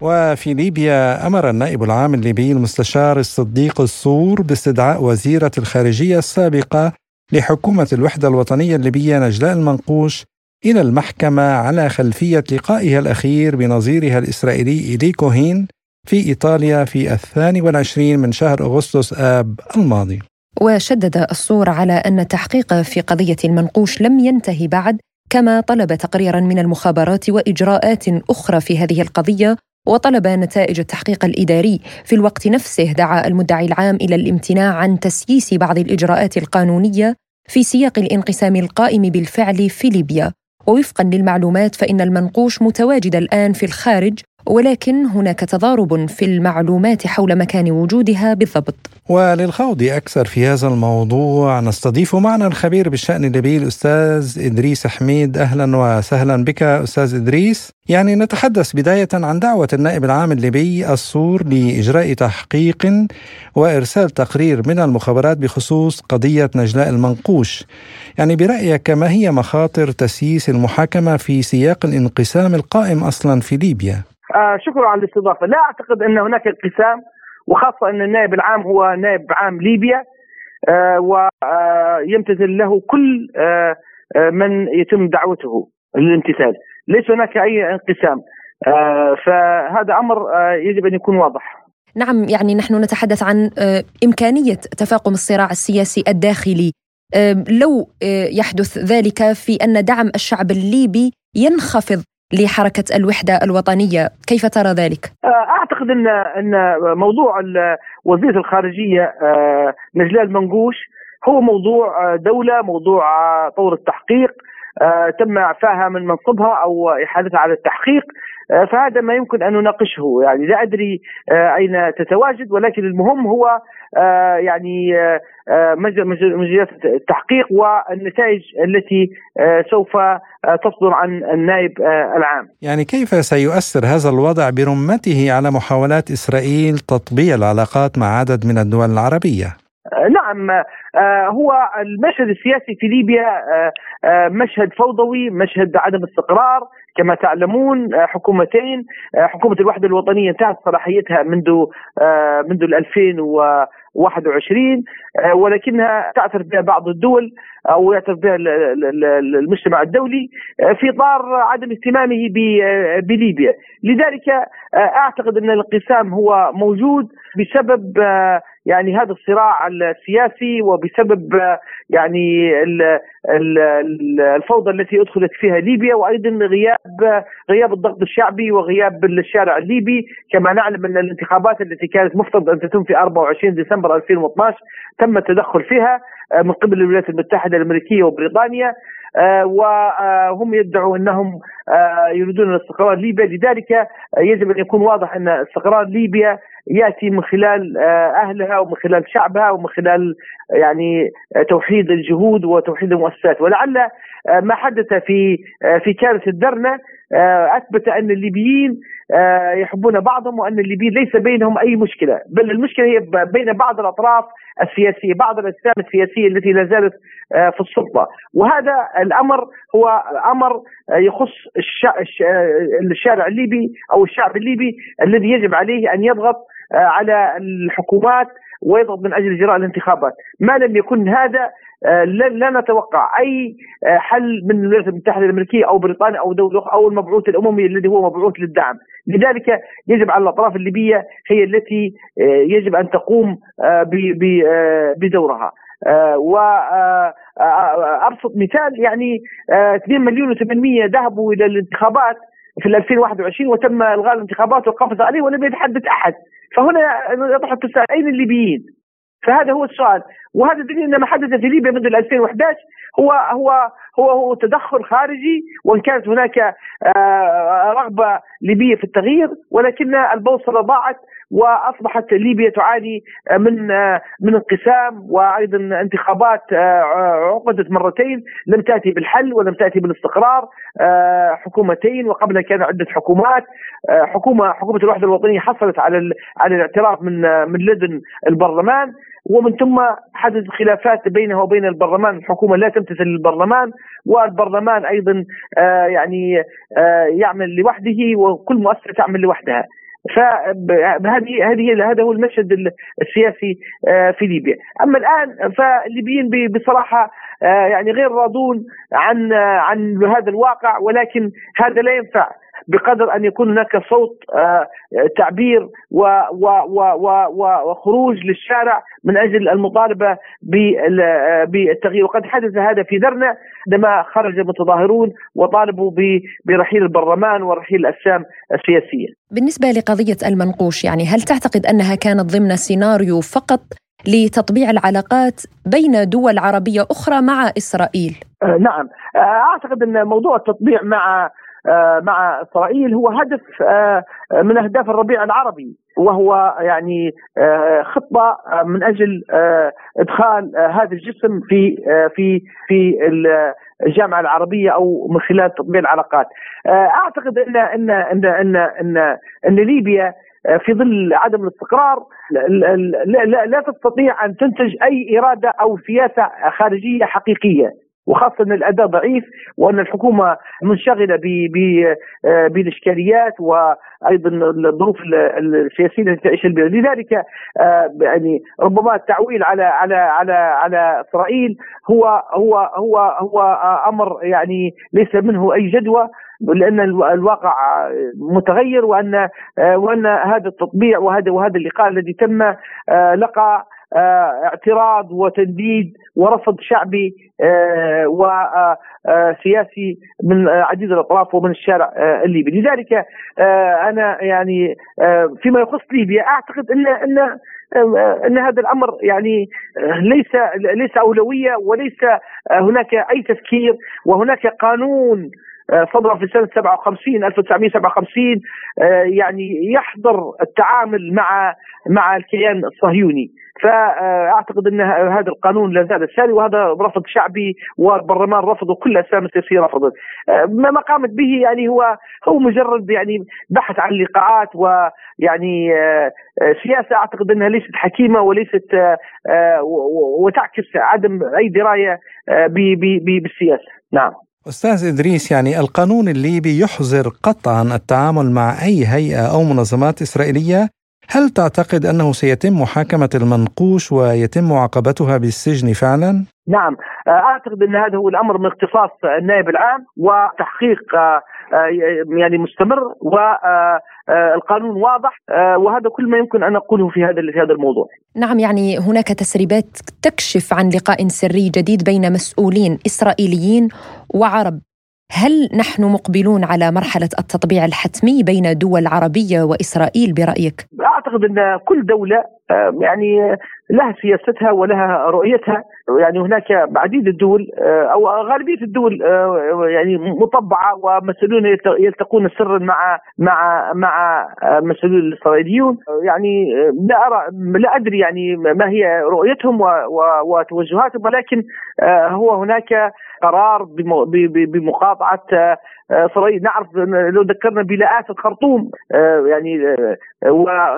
وفي ليبيا أمر النائب العام الليبي المستشار الصديق الصور باستدعاء وزيرة الخارجية السابقة لحكومة الوحدة الوطنية الليبية نجلاء المنقوش إلى المحكمة على خلفية لقائها الأخير بنظيرها الإسرائيلي إيلي كوهين في إيطاليا في الثاني والعشرين من شهر أغسطس آب الماضي. وشدد الصور على أن التحقيق في قضية المنقوش لم ينتهي بعد كما طلب تقريرا من المخابرات وإجراءات أخرى في هذه القضية وطلب نتائج التحقيق الإداري. في الوقت نفسه دعا المدعي العام إلى الامتناع عن تسييس بعض الإجراءات القانونية في سياق الانقسام القائم بالفعل في ليبيا. ووفقا للمعلومات فإن المنقوش متواجد الآن في الخارج ولكن هناك تضارب في المعلومات حول مكان وجودها بالضبط. وللخوض أكثر في هذا الموضوع نستضيف معنا الخبير بالشأن الليبي الأستاذ إدريس حميد. أهلا وسهلا بك أستاذ إدريس. يعني نتحدث بداية عن دعوة النائب العام الليبي الصور لإجراء تحقيق وإرسال تقرير من المخابرات بخصوص قضية نجلاء المنقوش. يعني برأيك ما هي مخاطر تسييس المحاكمة في سياق الانقسام القائم أصلا في ليبيا؟ آه شكرا على الاستضافة، لا أعتقد أن هناك انقسام وخاصة أن النائب العام هو نائب عام ليبيا آه ويمتثل له كل آه من يتم دعوته للامتثال، ليس هناك أي انقسام. فهذا أمر يجب أن يكون واضح. نعم يعني نحن نتحدث عن إمكانية تفاقم الصراع السياسي الداخلي. لو يحدث ذلك في أن دعم الشعب الليبي ينخفض لحركة الوحدة الوطنية، كيف ترى ذلك؟ آه، أعتقد ان إن موضوع وزيره الخارجية آه، نجلاء المنقوش هو موضوع دولة، موضوع طور التحقيق تم اعفائها من منصبها أو احالتها على التحقيق فهذا ما يمكن أن نناقشه يعني لا أدري أين تتواجد ولكن المهم هو يعني مجريات التحقيق والنتائج التي سوف تصدر عن النائب العام. يعني كيف سيؤثر هذا الوضع برمته على محاولات إسرائيل تطبيع العلاقات مع عدد من الدول العربية؟ نعم هو المشهد السياسي في ليبيا مشهد فوضوي مشهد عدم استقرار كما تعلمون حكومتين حكومة الوحدة الوطنية انتهت صلاحيتها منذ منذ 2021 ولكنها تعترف بها بعض الدول أو يعترف بها المجتمع الدولي في إطار عدم اهتمامه بليبيا، لذلك أعتقد أن الانقسام هو موجود بسبب يعني هذا الصراع السياسي وبسبب يعني الفوضى التي أدخلت فيها ليبيا وأيضا غياب غياب الضغط الشعبي وغياب الشارع الليبي. كما نعلم أن الانتخابات التي كانت مفترض أن تتم في 24 ديسمبر 2012 تم التدخل فيها من قبل الولايات المتحدة الأمريكية وبريطانيا آه، وهم يدعوا أنهم آه، يريدون الاستقرار ليبيا. لذلك يجب أن يكون واضح أن استقرار ليبيا يأتي من خلال آه، أهلها ومن خلال شعبها ومن خلال يعني توحيد الجهود وتوحيد المؤسسات. ولعل ما حدث في في كارثة درنا أثبت أن الليبيين يحبون بعضهم وأن الليبيين ليس بينهم أي مشكلة. بل المشكلة هي بين بعض الأطراف السياسية بعض الأجسام السياسية التي لا زالت آه، في السلطة. وهذا الأمر هو أمر يخص الشارع الليبي أو الشعب الليبي الذي يجب عليه أن يضغط آه، على الحكومات ويضغط من أجل اجراء الانتخابات، ما لم يكن هذا آه، لا نتوقع أي حل من الولايات المتحدة الأمريكية أو بريطانيا أو دولة أو المبعوث الأممي الذي هو مبعوث للدعم، لذلك يجب على الأطراف الليبية هي التي يجب أن تقوم بدورها. وابسط مثال يعني 2 مليون و800 ذهبوا إلى الانتخابات في 2021 وتم إلغاء الانتخابات والقفز عليه ولم يتحدث أحد. فهنا يطرح التساؤل أين الليبيين؟ فهذا هو السؤال. وهذا دليل أن ما حدث في ليبيا منذ 2011 هو هو هو هو تدخل خارجي وإن كانت هناك رغبة ليبية في التغيير ولكن البوصلة ضاعت. وأصبحت ليبيا تعاني من من انقسام وأيضا انتخابات عقدت مرتين لم تأتي بالحل ولم تأتي بالاستقرار حكومتين وقبلها كان عدة حكومات حكومة حكومة الوحدة الوطنية حصلت على على الاعتراف من من لدن البرلمان ومن ثم حدث خلافات بينها وبين البرلمان الحكومة لا تمتثل للبرلمان والبرلمان أيضا يعني يعمل لوحده وكل مؤسسة تعمل لوحدها. فهذه هذه هذا هو المشهد السياسي آه، في ليبيا، أما الآن فالليبيين بصراحة آه، يعني غير راضون عن عن هذا الواقع ولكن هذا لا ينفع. بقدر أن يكون هناك صوت آه، تعبير وخروج للشارع من أجل المطالبة بالتغيير وقد حدث هذا في درنا عندما خرج المتظاهرون وطالبوا برحيل البرلمان ورحيل الأجسام السياسية. بالنسبة لقضية المنقوش يعني هل تعتقد أنها كانت ضمن سيناريو فقط لتطبيع العلاقات بين دول عربية أخرى مع إسرائيل؟ آه، نعم آه، أعتقد أن موضوع التطبيع مع آه، مع إسرائيل هو هدف آه، من أهداف الربيع العربي وهو يعني آه، خطة من أجل إدخال هذا الجسم في في في الجامعة العربية أو من خلال تطبيع العلاقات. أعتقد إن إن إن إن إن, إن ليبيا في ظل عدم الاستقرار لا, لا, لا تستطيع أن تنتج أي إرادة أو سياسة خارجية حقيقية وخاصة أن الأداء ضعيف وأن الحكومة منشغلة آه، بالإشكاليات وأيضا الظروف السياسية التي تعيش البلاد. لذلك آه، يعني ربما التعويل على على على على إسرائيل هو هو هو هو أمر يعني ليس منه أي جدوى لأن الواقع متغير وأن آه، وأن هذا التطبيع وهذا وهذا اللقاء الذي تم لقى اعتراض وتنديد ورفض شعبي آه، وسياسي آه، من عديد الأطراف ومن الشارع الليبي، لذلك أنا يعني فيما يخص ليبيا أعتقد أن أن أن هذا الأمر يعني ليس ليس أولوية وليس هناك أي تفكير وهناك قانون صدر في سنة 57 1957 يعني يحظر التعامل مع مع الكيان الصهيوني. فأعتقد إن هذا القانون لا زال ساري وهذا رفض شعبي والبرلمان رفضه كل الاسامي السياسية رفضت. ما قامت به يعني هو هو مجرد يعني بحث عن لقاءات ويعني آه، سياسة أعتقد إنها ليست حكيمة وليست آه، وتعكس عدم أي دراية آه، بالسياسة. نعم. أستاذ إدريس يعني القانون الليبي يحظر قطعا التعامل مع أي هيئة أو منظمات إسرائيلية هل تعتقد أنه سيتم محاكمة المنقوش ويتم معاقبتها بالسجن فعلا؟ نعم أعتقد أن هذا هو الأمر من اختصاص النائب العام وتحقيق يعني مستمر والقانون واضح وهذا كل ما يمكن أن اقوله في هذا في هذا الموضوع. نعم يعني هناك تسريبات تكشف عن لقاء سري جديد بين مسؤولين إسرائيليين وعرب هل نحن مقبلون على مرحلة التطبيع الحتمي بين دول عربية وإسرائيل برأيك؟ أعتقد أن كل دولة يعني لها سياستها ولها رؤيتها. يعني هناك عديد الدول أو غالبية الدول يعني مطبعة ومسؤولون يلتقون سرا مع مع مع مسؤولون الإسرائيليون. يعني لا أرى لا أدري يعني ما هي رؤيتهم وتوجهاتهم ولكن هو هناك قرار بمقاطعة اسرائيل نعرف لو ذكرنا بلاءات الخرطوم يعني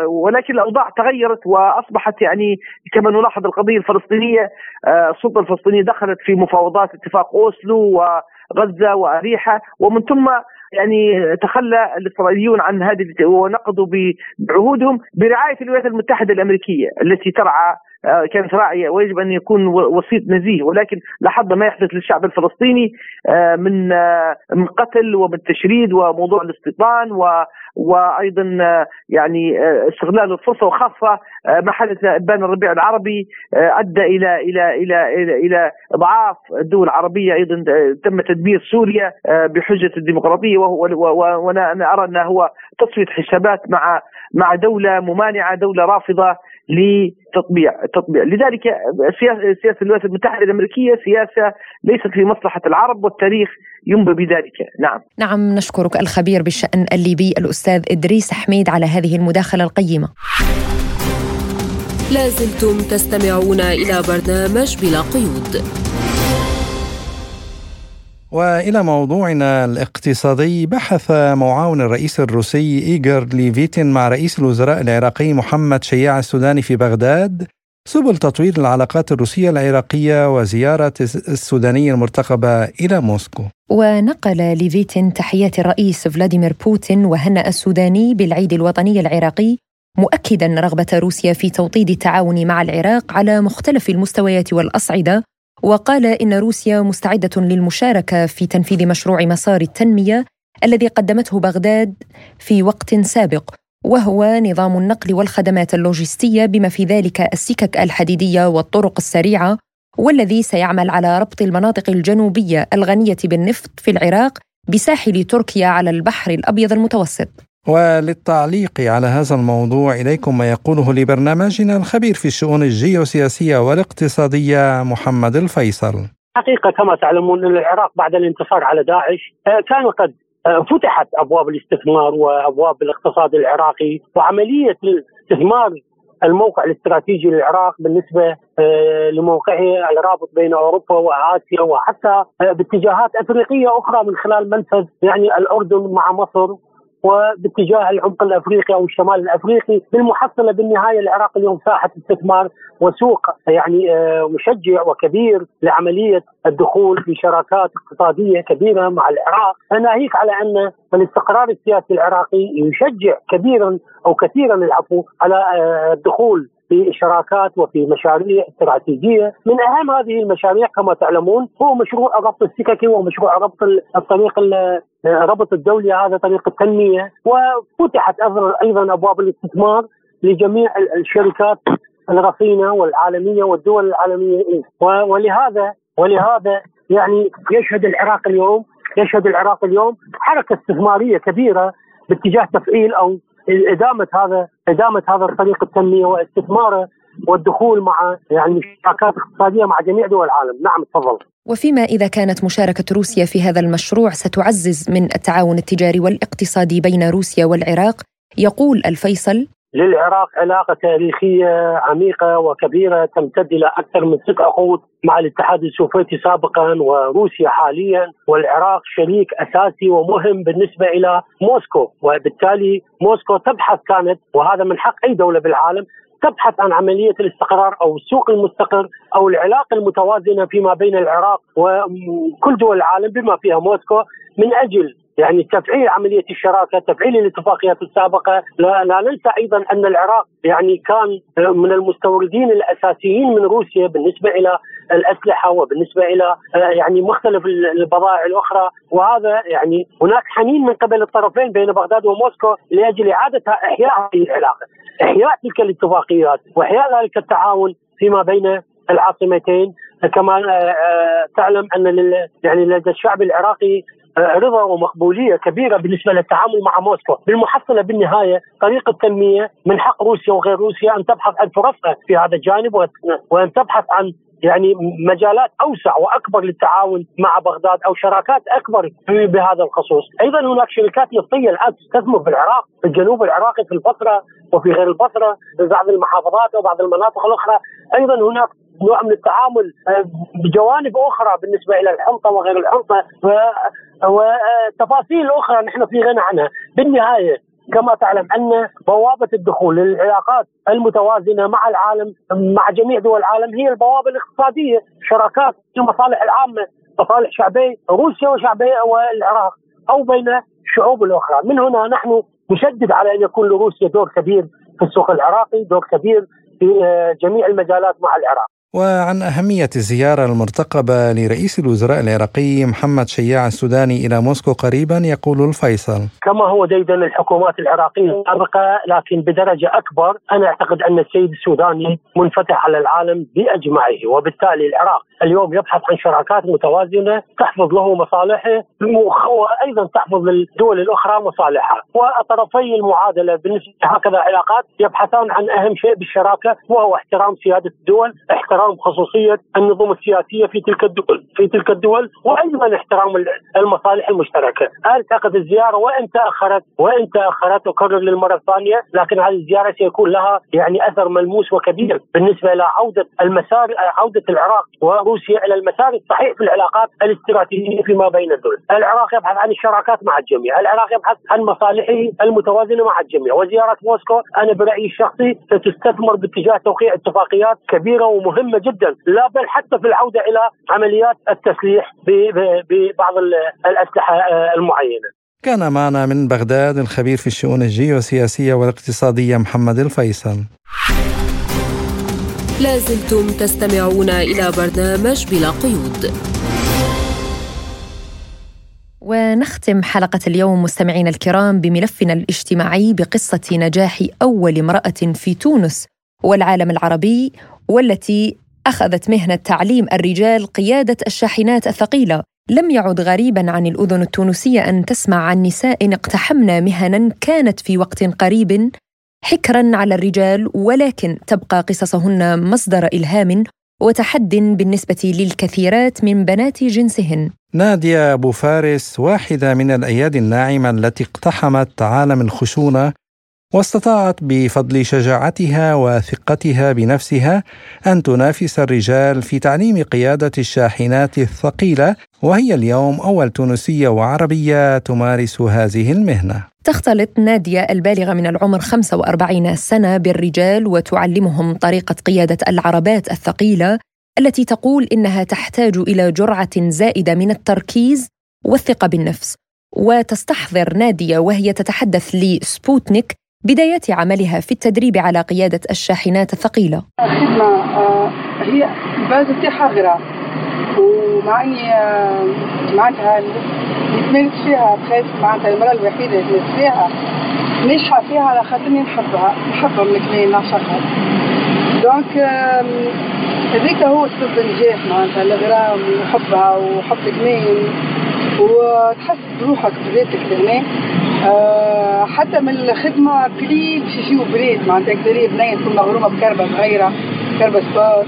ولكن الأوضاع تغيرت وأصبحت يعني كما نلاحظ القضية الفلسطينية السلطة الفلسطينية دخلت في مفاوضات اتفاق أوسلو وغزة وأريحة ومن ثم يعني تخلى الإسرائيليون عن هذه ونقضوا بعهودهم برعاية الولايات المتحدة الأمريكية التي ترعى آه، كانت راعية ويجب أن يكون وسيط نزيه. ولكن لاحظنا ما يحدث للشعب الفلسطيني آه، من آه، من قتل ومن تشريد وموضوع الاستيطان و وأيضا يعني استغلال الفرصة وخاصة ما حدث ابان الربيع العربي أدى إلى إلى إلى إلى, إلى إضعاف الدول العربية أيضا تم تدمير سوريا بحجة الديمقراطية. وأنا أرى انه هو تصفية حسابات مع مع دولة ممانعة دولة رافضة. لتطبيع التطبيع لذلك سياسة الولايات المتحدة الأمريكية سياسة ليست في مصلحه العرب والتاريخ ينبى بذلك. نعم. نعم نشكرك الخبير بالشأن الليبي الأستاذ إدريس حميد على هذه المداخلة القيمة. لازلتم تستمعون إلى برنامج بلا قيود. وإلى موضوعنا الاقتصادي بحث معاون الرئيس الروسي ايغور ليفيتين مع رئيس الوزراء العراقي محمد شياع السوداني في بغداد سبل تطوير العلاقات الروسية العراقية وزيارة السوداني المرتقبة إلى موسكو. ونقل ليفيتين تحيات الرئيس فلاديمير بوتين وهنأ السوداني بالعيد الوطني العراقي مؤكدا رغبة روسيا في توطيد التعاون مع العراق على مختلف المستويات والأصعدة وقال إن روسيا مستعدة للمشاركة في تنفيذ مشروع مسار التنمية الذي قدمته بغداد في وقت سابق وهو نظام النقل والخدمات اللوجستية بما في ذلك السكك الحديدية والطرق السريعة والذي سيعمل على ربط المناطق الجنوبية الغنية بالنفط في العراق بساحل تركيا على البحر الأبيض المتوسط. وللتعليق على هذا الموضوع إليكم ما يقوله لبرنامجنا الخبير في الشؤون الجيوسياسية والاقتصادية محمد الفيصل. حقيقة كما تعلمون أن العراق بعد الانتصار على داعش آه، كان قد آه، فتحت أبواب الاستثمار وأبواب الاقتصاد العراقي وعملية استثمار الموقع الاستراتيجي للعراق بالنسبة آه، لموقعه الرابط بين أوروبا وآسيا وحتى باتجاهات أفريقية أخرى من خلال منفذ يعني الأردن مع مصر. وباتجاه العمق الأفريقي أو الشمال الأفريقي بالمحصلة بالنهاية العراق اليوم ساحة استثمار وسوق يعني آه، مشجع وكبير لعملية الدخول في شراكات اقتصادية كبيرة مع العراق، ناهيك على أن الاستقرار السياسي العراقي يشجع كبيرا أو كثيرا العفو على آه، الدخول في شراكات وفي مشاريع استراتيجية، من أهم هذه المشاريع كما تعلمون هو مشروع الربط السككي ومشروع ربط الطريق الربط الدولي هذا طريق التنمية. وفتحت أيضا أبواب الاستثمار لجميع الشركات الرصينة والعالمية والدول العالمية. ولهذا ولهذا يعني يشهد العراق اليوم يشهد العراق اليوم حركة استثمارية كبيرة باتجاه تفعيل أو إدامة هذا إدامة هذا الطريق التنمية واستثماره والدخول مع يعني شراكات اقتصاديه مع جميع دول العالم، نعم تفضل. وفيما إذا كانت مشاركة روسيا في هذا المشروع ستعزز من التعاون التجاري والاقتصادي بين روسيا والعراق، يقول الفيصل للعراق علاقة تاريخية عميقة وكبيرة تمتد إلى أكثر من ست عقود مع الاتحاد السوفيتي سابقا وروسيا حاليا والعراق شريك أساسي ومهم بالنسبة إلى موسكو. وبالتالي موسكو تبحث كانت وهذا من حق أي دولة بالعالم تبحث عن عملية الاستقرار أو السوق المستقر أو العلاقة المتوازنة فيما بين العراق وكل دول العالم بما فيها موسكو من أجل يعني تفعيل عملية الشراكة، تفعيل الاتفاقيات السابقة، لا, لا ننسى أيضا أن العراق يعني كان من المستوردين الأساسيين من روسيا بالنسبة إلى الأسلحة وبالنسبة إلى يعني مختلف البضائع الأخرى. وهذا يعني هناك حنين من قبل الطرفين بين بغداد وموسكو لأجل إعادة إحياء هذه العلاقة، إحياء تلك الاتفاقيات وإحياء ذلك التعاون فيما بين العاصمتين. كما تعلم أن يعني لدى الشعب العراقي رضا ومقبولية كبيرة بالنسبة للتعامل مع موسكو، بالمحصله بالنهاية طريق التنميه من حق روسيا وغير روسيا أن تبحث عن فرصها في هذا الجانب وان تبحث عن يعني مجالات أوسع وأكبر للتعاون مع بغداد أو شراكات أكبر بهذا الخصوص، أيضا هناك شركات نفطية الآن تستثمر في العراق، في الجنوب العراقي في البصرة وفي غير البصرة في بعض المحافظات وبعض المناطق الأخرى، أيضا هناك نوع من التعامل بجوانب أخرى بالنسبة إلى الحنطة وغير الحنطة وتفاصيل أخرى نحن في غنى عنها، بالنهاية كما تعلم أن بوابة الدخول للعلاقات المتوازنة مع العالم مع جميع دول العالم هي البوابة الاقتصادية، شراكات المصالح العامة، مصالح شعبي روسيا وشعبي والعراق أو بين الشعوب الأخرى، من هنا نحن نشدد على أن يكون لروسيا دور كبير في السوق العراقي، دور كبير في جميع المجالات مع العراق. وعن أهمية الزيارة المرتقبة لرئيس الوزراء العراقي محمد شياع السوداني إلى موسكو قريبا يقول الفيصل. كما هو ديدا الحكومات العراقية السابقة لكن بدرجة أكبر أنا أعتقد أن السيد السوداني منفتح على العالم بأجمعه وبالتالي العراق اليوم يبحث عن شراكات متوازنة تحفظ له مصالحه وأيضا تحفظ للدول الأخرى مصالحها. وطرفي المعادلة بالنسبة لهكذا علاقات يبحثان عن أهم شيء بالشراكة وهو احترام سيادة الدول احترام احترام خصوصية النظم السياسية في تلك الدول في تلك الدول وأيضا احترام المصالح المشتركة، اعتقد الزيارة وإن تاخرت وإن تأخرت اكرر للمرة الثانية لكن هذه الزيارة سيكون لها يعني أثر ملموس وكبير بالنسبة إلى عودة المسار عودة العراق وروسيا إلى المسار الصحيح في العلاقات الاستراتيجية فيما بين الدول، العراق يبحث عن الشراكات مع الجميع، العراق يبحث عن مصالحه المتوازنة مع الجميع، وزيارة موسكو أنا برأيي الشخصي ستستثمر باتجاه توقيع اتفاقيات كبيرة ومهمة مهمة جدا لا بل حتى في العودة إلى عمليات التسليح ببعض الأسلحة المعينة. كان معنا من بغداد الخبير في الشؤون الجيوسياسية والاقتصادية محمد الفيصل. لازلتم تستمعون إلى برنامج بلا قيود. ونختم حلقة اليوم مستمعينا الكرام بملفنا الاجتماعي بقصة نجاح أول امرأة في تونس والعالم العربي والتي أخذت مهنه تعليم الرجال قيادة الشاحنات الثقيلة لم يعد غريبا عن الأذن التونسية أن تسمع عن نساء اقتحمن مهنا كانت في وقت قريب حكرا على الرجال ولكن تبقى قصصهن مصدر إلهام وتحد بالنسبة للكثيرات من بنات جنسهن. نادية أبو فارس واحدة من الأيادي الناعمة التي اقتحمت عالم الخشونة واستطاعت بفضل شجاعتها وثقتها بنفسها أن تنافس الرجال في تعليم قيادة الشاحنات الثقيلة وهي اليوم أول تونسية وعربية تمارس هذه المهنة. تختلط نادية البالغة من العمر 45 سنة بالرجال وتعلمهم طريقة قيادة العربات الثقيلة التي تقول إنها تحتاج إلى جرعة زائدة من التركيز والثقة بالنفس. وتستحضر نادية وهي تتحدث لسبوتنيك بدايات عملها في التدريب على قيادة الشاحنات الثقيلة. الخدمة آه، هي la base نتاعها غرام ومع اني آه، معناتها تمارس فيها بخير معناتها المرأة الوحيدة اللي تمارس فيها ناجحة فيها على خاطرني نحبها نحبها من كمان نعشقها دونك هذيك هو سبب النجاح معناتها الغرام وحبها وحب الكمان وتحس بروحك بذاتك هنا أه حتى من الخدمة قليل باش يجيو بريد معناتها أكثرية بنية تكون مغرومة بكربة صغيرة كربة سباس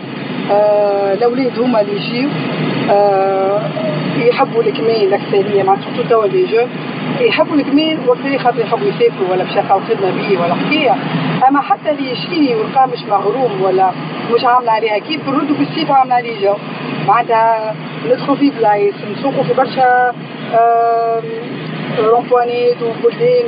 أه الأولاد هما اللي يجيو. أه يحبوا الكمين الأكثرية معناتها توا لي جو. يحبوا الكمين وقت خاطر يحبوا يسافروا ولا باش يلقاو خدمة بيه ولا حكاية أما حتى اللي يشري ولقاه مش مغروم ولا مش عاملة عليها كيف نردوا بالسيف عاملة عليه جو. معناتها ندخلوا في بلايص نسوقوا في برشا رومبوانيت وبلدان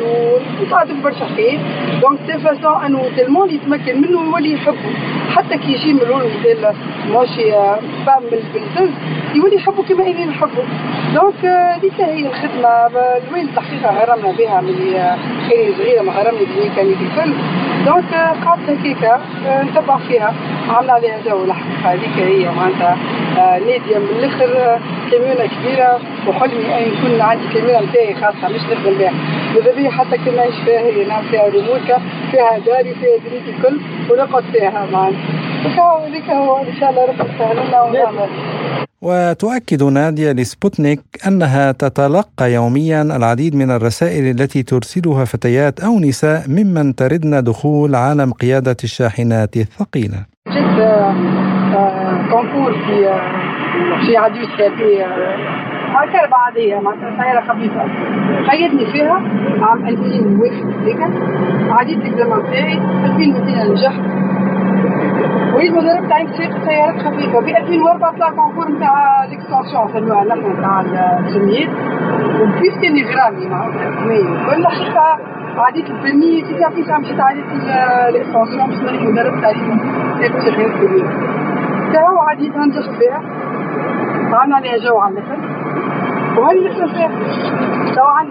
وتعرف برشا خير دونك سي فاسون انه تلمون يتمكن منه يولي يحبه حتى كي يجي من مثال ماشي فام بالزز يولي يحبوا كما اني نحبوا دونك هذيك هي الخدمة. الوالد الحقيقة غرمنا بها من كان صغيرة ما غرمني كان الكل donc قعدت هكاك نتبع فيها. عملنا عليها جو الحقيقة هذيك هي معناتها ناديه من الأخر كاميونه كبيرة. وحلمي أن يكون عندي كاميونه نتاعي خاصة. مش نخدم بها ماذا بيا حتى كي نعيش فيها هي نعمل فيها ريموتكا فيها داري فيها دنيتي الكل ونقعد فيها معناتها هذيك هو إن شاء الله ربي يسهل لنا ونعمل. وتؤكد نادية لسبوتنيك أنها تتلقى يوميا العديد من الرسائل التي ترسلها فتيات أو نساء ممن تردن دخول عالم قيادة الشاحنات الثقيلة. جد كونكور في في عديد في هكذا عادية معناتها سيارة خفيفة خيدني فيها عام 2001 هيك عديت الإكزامان بتاعي 2002 نجحت ضربت عين سيق سيارات خفيفة ب 2004 طلع كونكور نتاع ليكستنسيون في النحو نتاع السميات وفي 50 غرامي معناتها كل حقيقة عديت البرمي سيتي ابيسا مشيت عديت ليكستنسيون باش نولي مدرب تقريبا ثلاث شهور كبيرة تاهو عديتها نجحت فيها عملنا عليها جو على الآخر وهذه اللي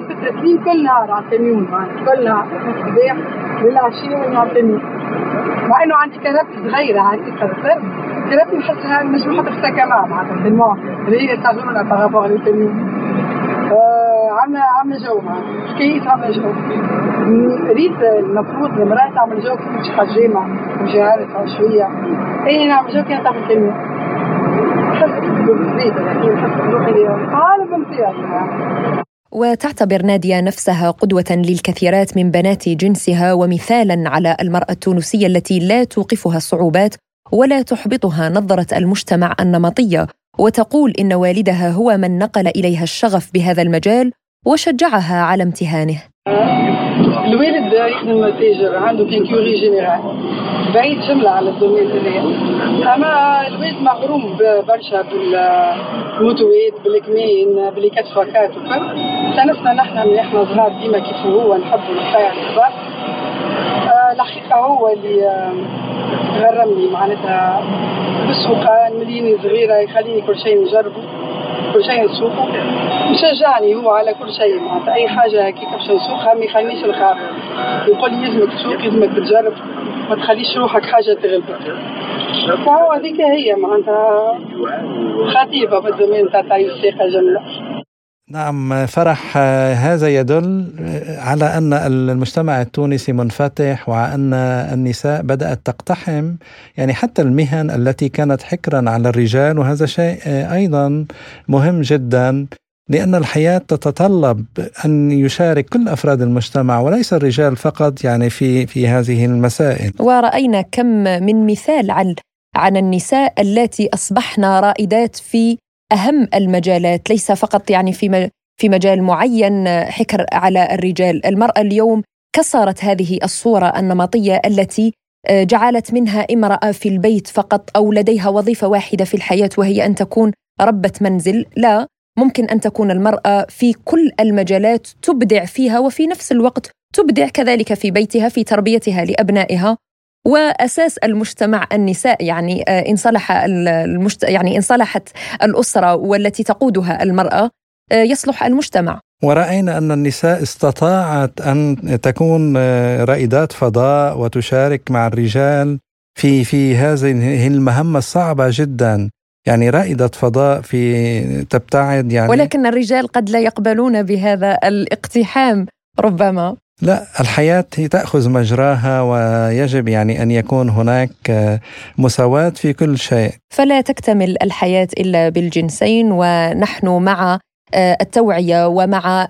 ست سنين كل نهار على الكميون كل نهار الصباح للعشية على الكميون مع انه عندي كرابتي صغيره عندي كرابتي كرابتي نحسها مش محط في كمان معناتها تلمون اللي هي تاجونا بارابور للكميون عامله عامله جو حكاية عامله جو ريت المفروض المرأة تعمل جو كيف مش حجامة وجهارة شوية هي نعمل جو كانت تعمل كميون وتعتبر نادية نفسها قدوة للكثيرات من بنات جنسها ومثالا على المرأة التونسية التي لا توقفها الصعوبات ولا تحبطها نظرة المجتمع النمطية. وتقول إن والدها هو من نقل إليها الشغف بهذا المجال وشجعها على امتهانه. الوالد يخدم تاجر عنده كيوري جينيرال بعيد جملة على الدومين هذايا أما الوالد مغروم برشا بالموتوات بالكمين باللي كتفاكات وكل. سنسنا نحن من إحنا صغار ديما كيف هو نحبوا نطيع الكبار الحقيقة هو اللي آه غرمني معناتها. بالسوقان مليني صغيرة يخليني كل شيء نجربه. كل شيء نسوقه. يشجعني هو على كل شيء معناتها أي حاجة هكيك باش نسوقها ما يخلينيش نخاف. يقول لي يلزمك تسوق يلزمك تجرب ما تخليش روحك حاجة تغلبك. فهو هذيك هي معناتها خطيبة بالدومين تاع تعيش الثقه جمله نعم فرح هذا يدل على أن المجتمع التونسي منفتح وأن النساء بدأت تقتحم يعني حتى المهن التي كانت حكرا على الرجال وهذا شيء أيضا مهم جدا لأن الحياة تتطلب أن يشارك كل أفراد المجتمع وليس الرجال فقط يعني في في هذه المسائل. ورأينا كم من مثال عن عن النساء اللاتي أصبحن رائدات في أهم المجالات ليس فقط يعني في في مجال معين حكر على الرجال. المرأة اليوم كسرت هذه الصورة النمطية التي جعلت منها امرأة في البيت فقط أو لديها وظيفة واحدة في الحياة وهي أن تكون ربة منزل. لا ممكن أن تكون المرأة في كل المجالات تبدع فيها وفي نفس الوقت تبدع كذلك في بيتها في تربيتها لأبنائها. وأساس المجتمع النساء يعني إن صلح المجت... يعني إن صلحت الأسرة والتي تقودها المرأة يصلح المجتمع. ورأينا أن النساء استطاعت أن تكون رائدات فضاء وتشارك مع الرجال في في هذه المهمة الصعبة جدا. يعني رائدة فضاء في تبتعد يعني؟ ولكن الرجال قد لا يقبلون بهذا الاقتحام ربما. لا الحياة هي تأخذ مجراها ويجب يعني أن يكون هناك مساواة في كل شيء. فلا تكتمل الحياة إلا بالجنسين ونحن مع التوعية ومع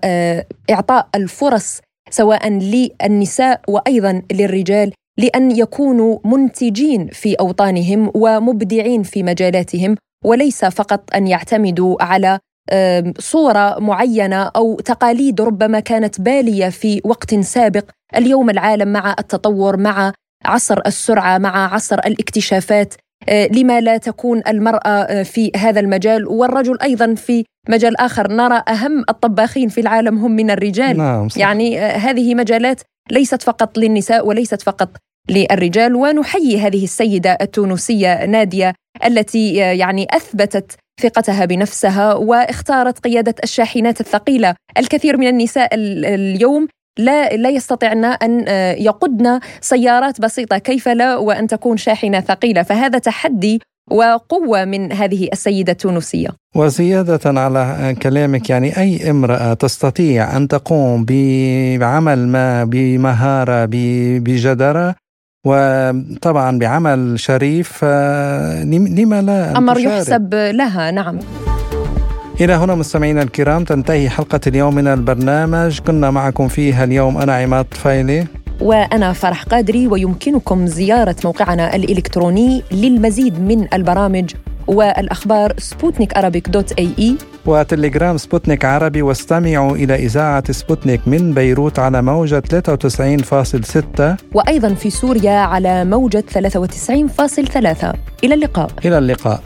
إعطاء الفرص سواء للنساء وأيضا للرجال لأن يكونوا منتجين في أوطانهم ومبدعين في مجالاتهم وليس فقط أن يعتمدوا على صورة معينة أو تقاليد ربما كانت بالية في وقت سابق. اليوم العالم مع التطور مع عصر السرعة مع عصر الاكتشافات. لما لا تكون المرأة في هذا المجال والرجل أيضا في مجال آخر. نرى أهم الطباخين في العالم هم من الرجال. نعم صح. يعني هذه مجالات ليست فقط للنساء وليست فقط للرجال. ونحيي هذه السيدة التونسية نادية التي يعني أثبتت ثقتها بنفسها واختارت قيادة الشاحنات الثقيلة. الكثير من النساء اليوم لا لا يستطعن أن يقودن سيارات بسيطة. كيف لا وأن تكون شاحنة ثقيلة؟ فهذا تحدي وقوة من هذه السيدة التونسيه. وزيادة على كلامك يعني أي امرأة تستطيع أن تقوم بعمل ما بمهارة بجدارة وطبعا بعمل شريف لما لا أمر يحسب لها نعم. إلى هنا مستمعينا الكرام تنتهي حلقة اليوم من البرنامج. كنا معكم فيها اليوم أنا عماد طفيلي. وأنا فرح قادري ويمكنكم زيارة موقعنا الإلكتروني للمزيد من البرامج والأخبار سبوتنيك dot ae. وتليجرام سبوتنيك عربي واستمعوا إلى إذاعة سبوتنيك من بيروت على موجة 93.6 وأيضا في سوريا على موجة 93.3 إلى اللقاء. إلى اللقاء.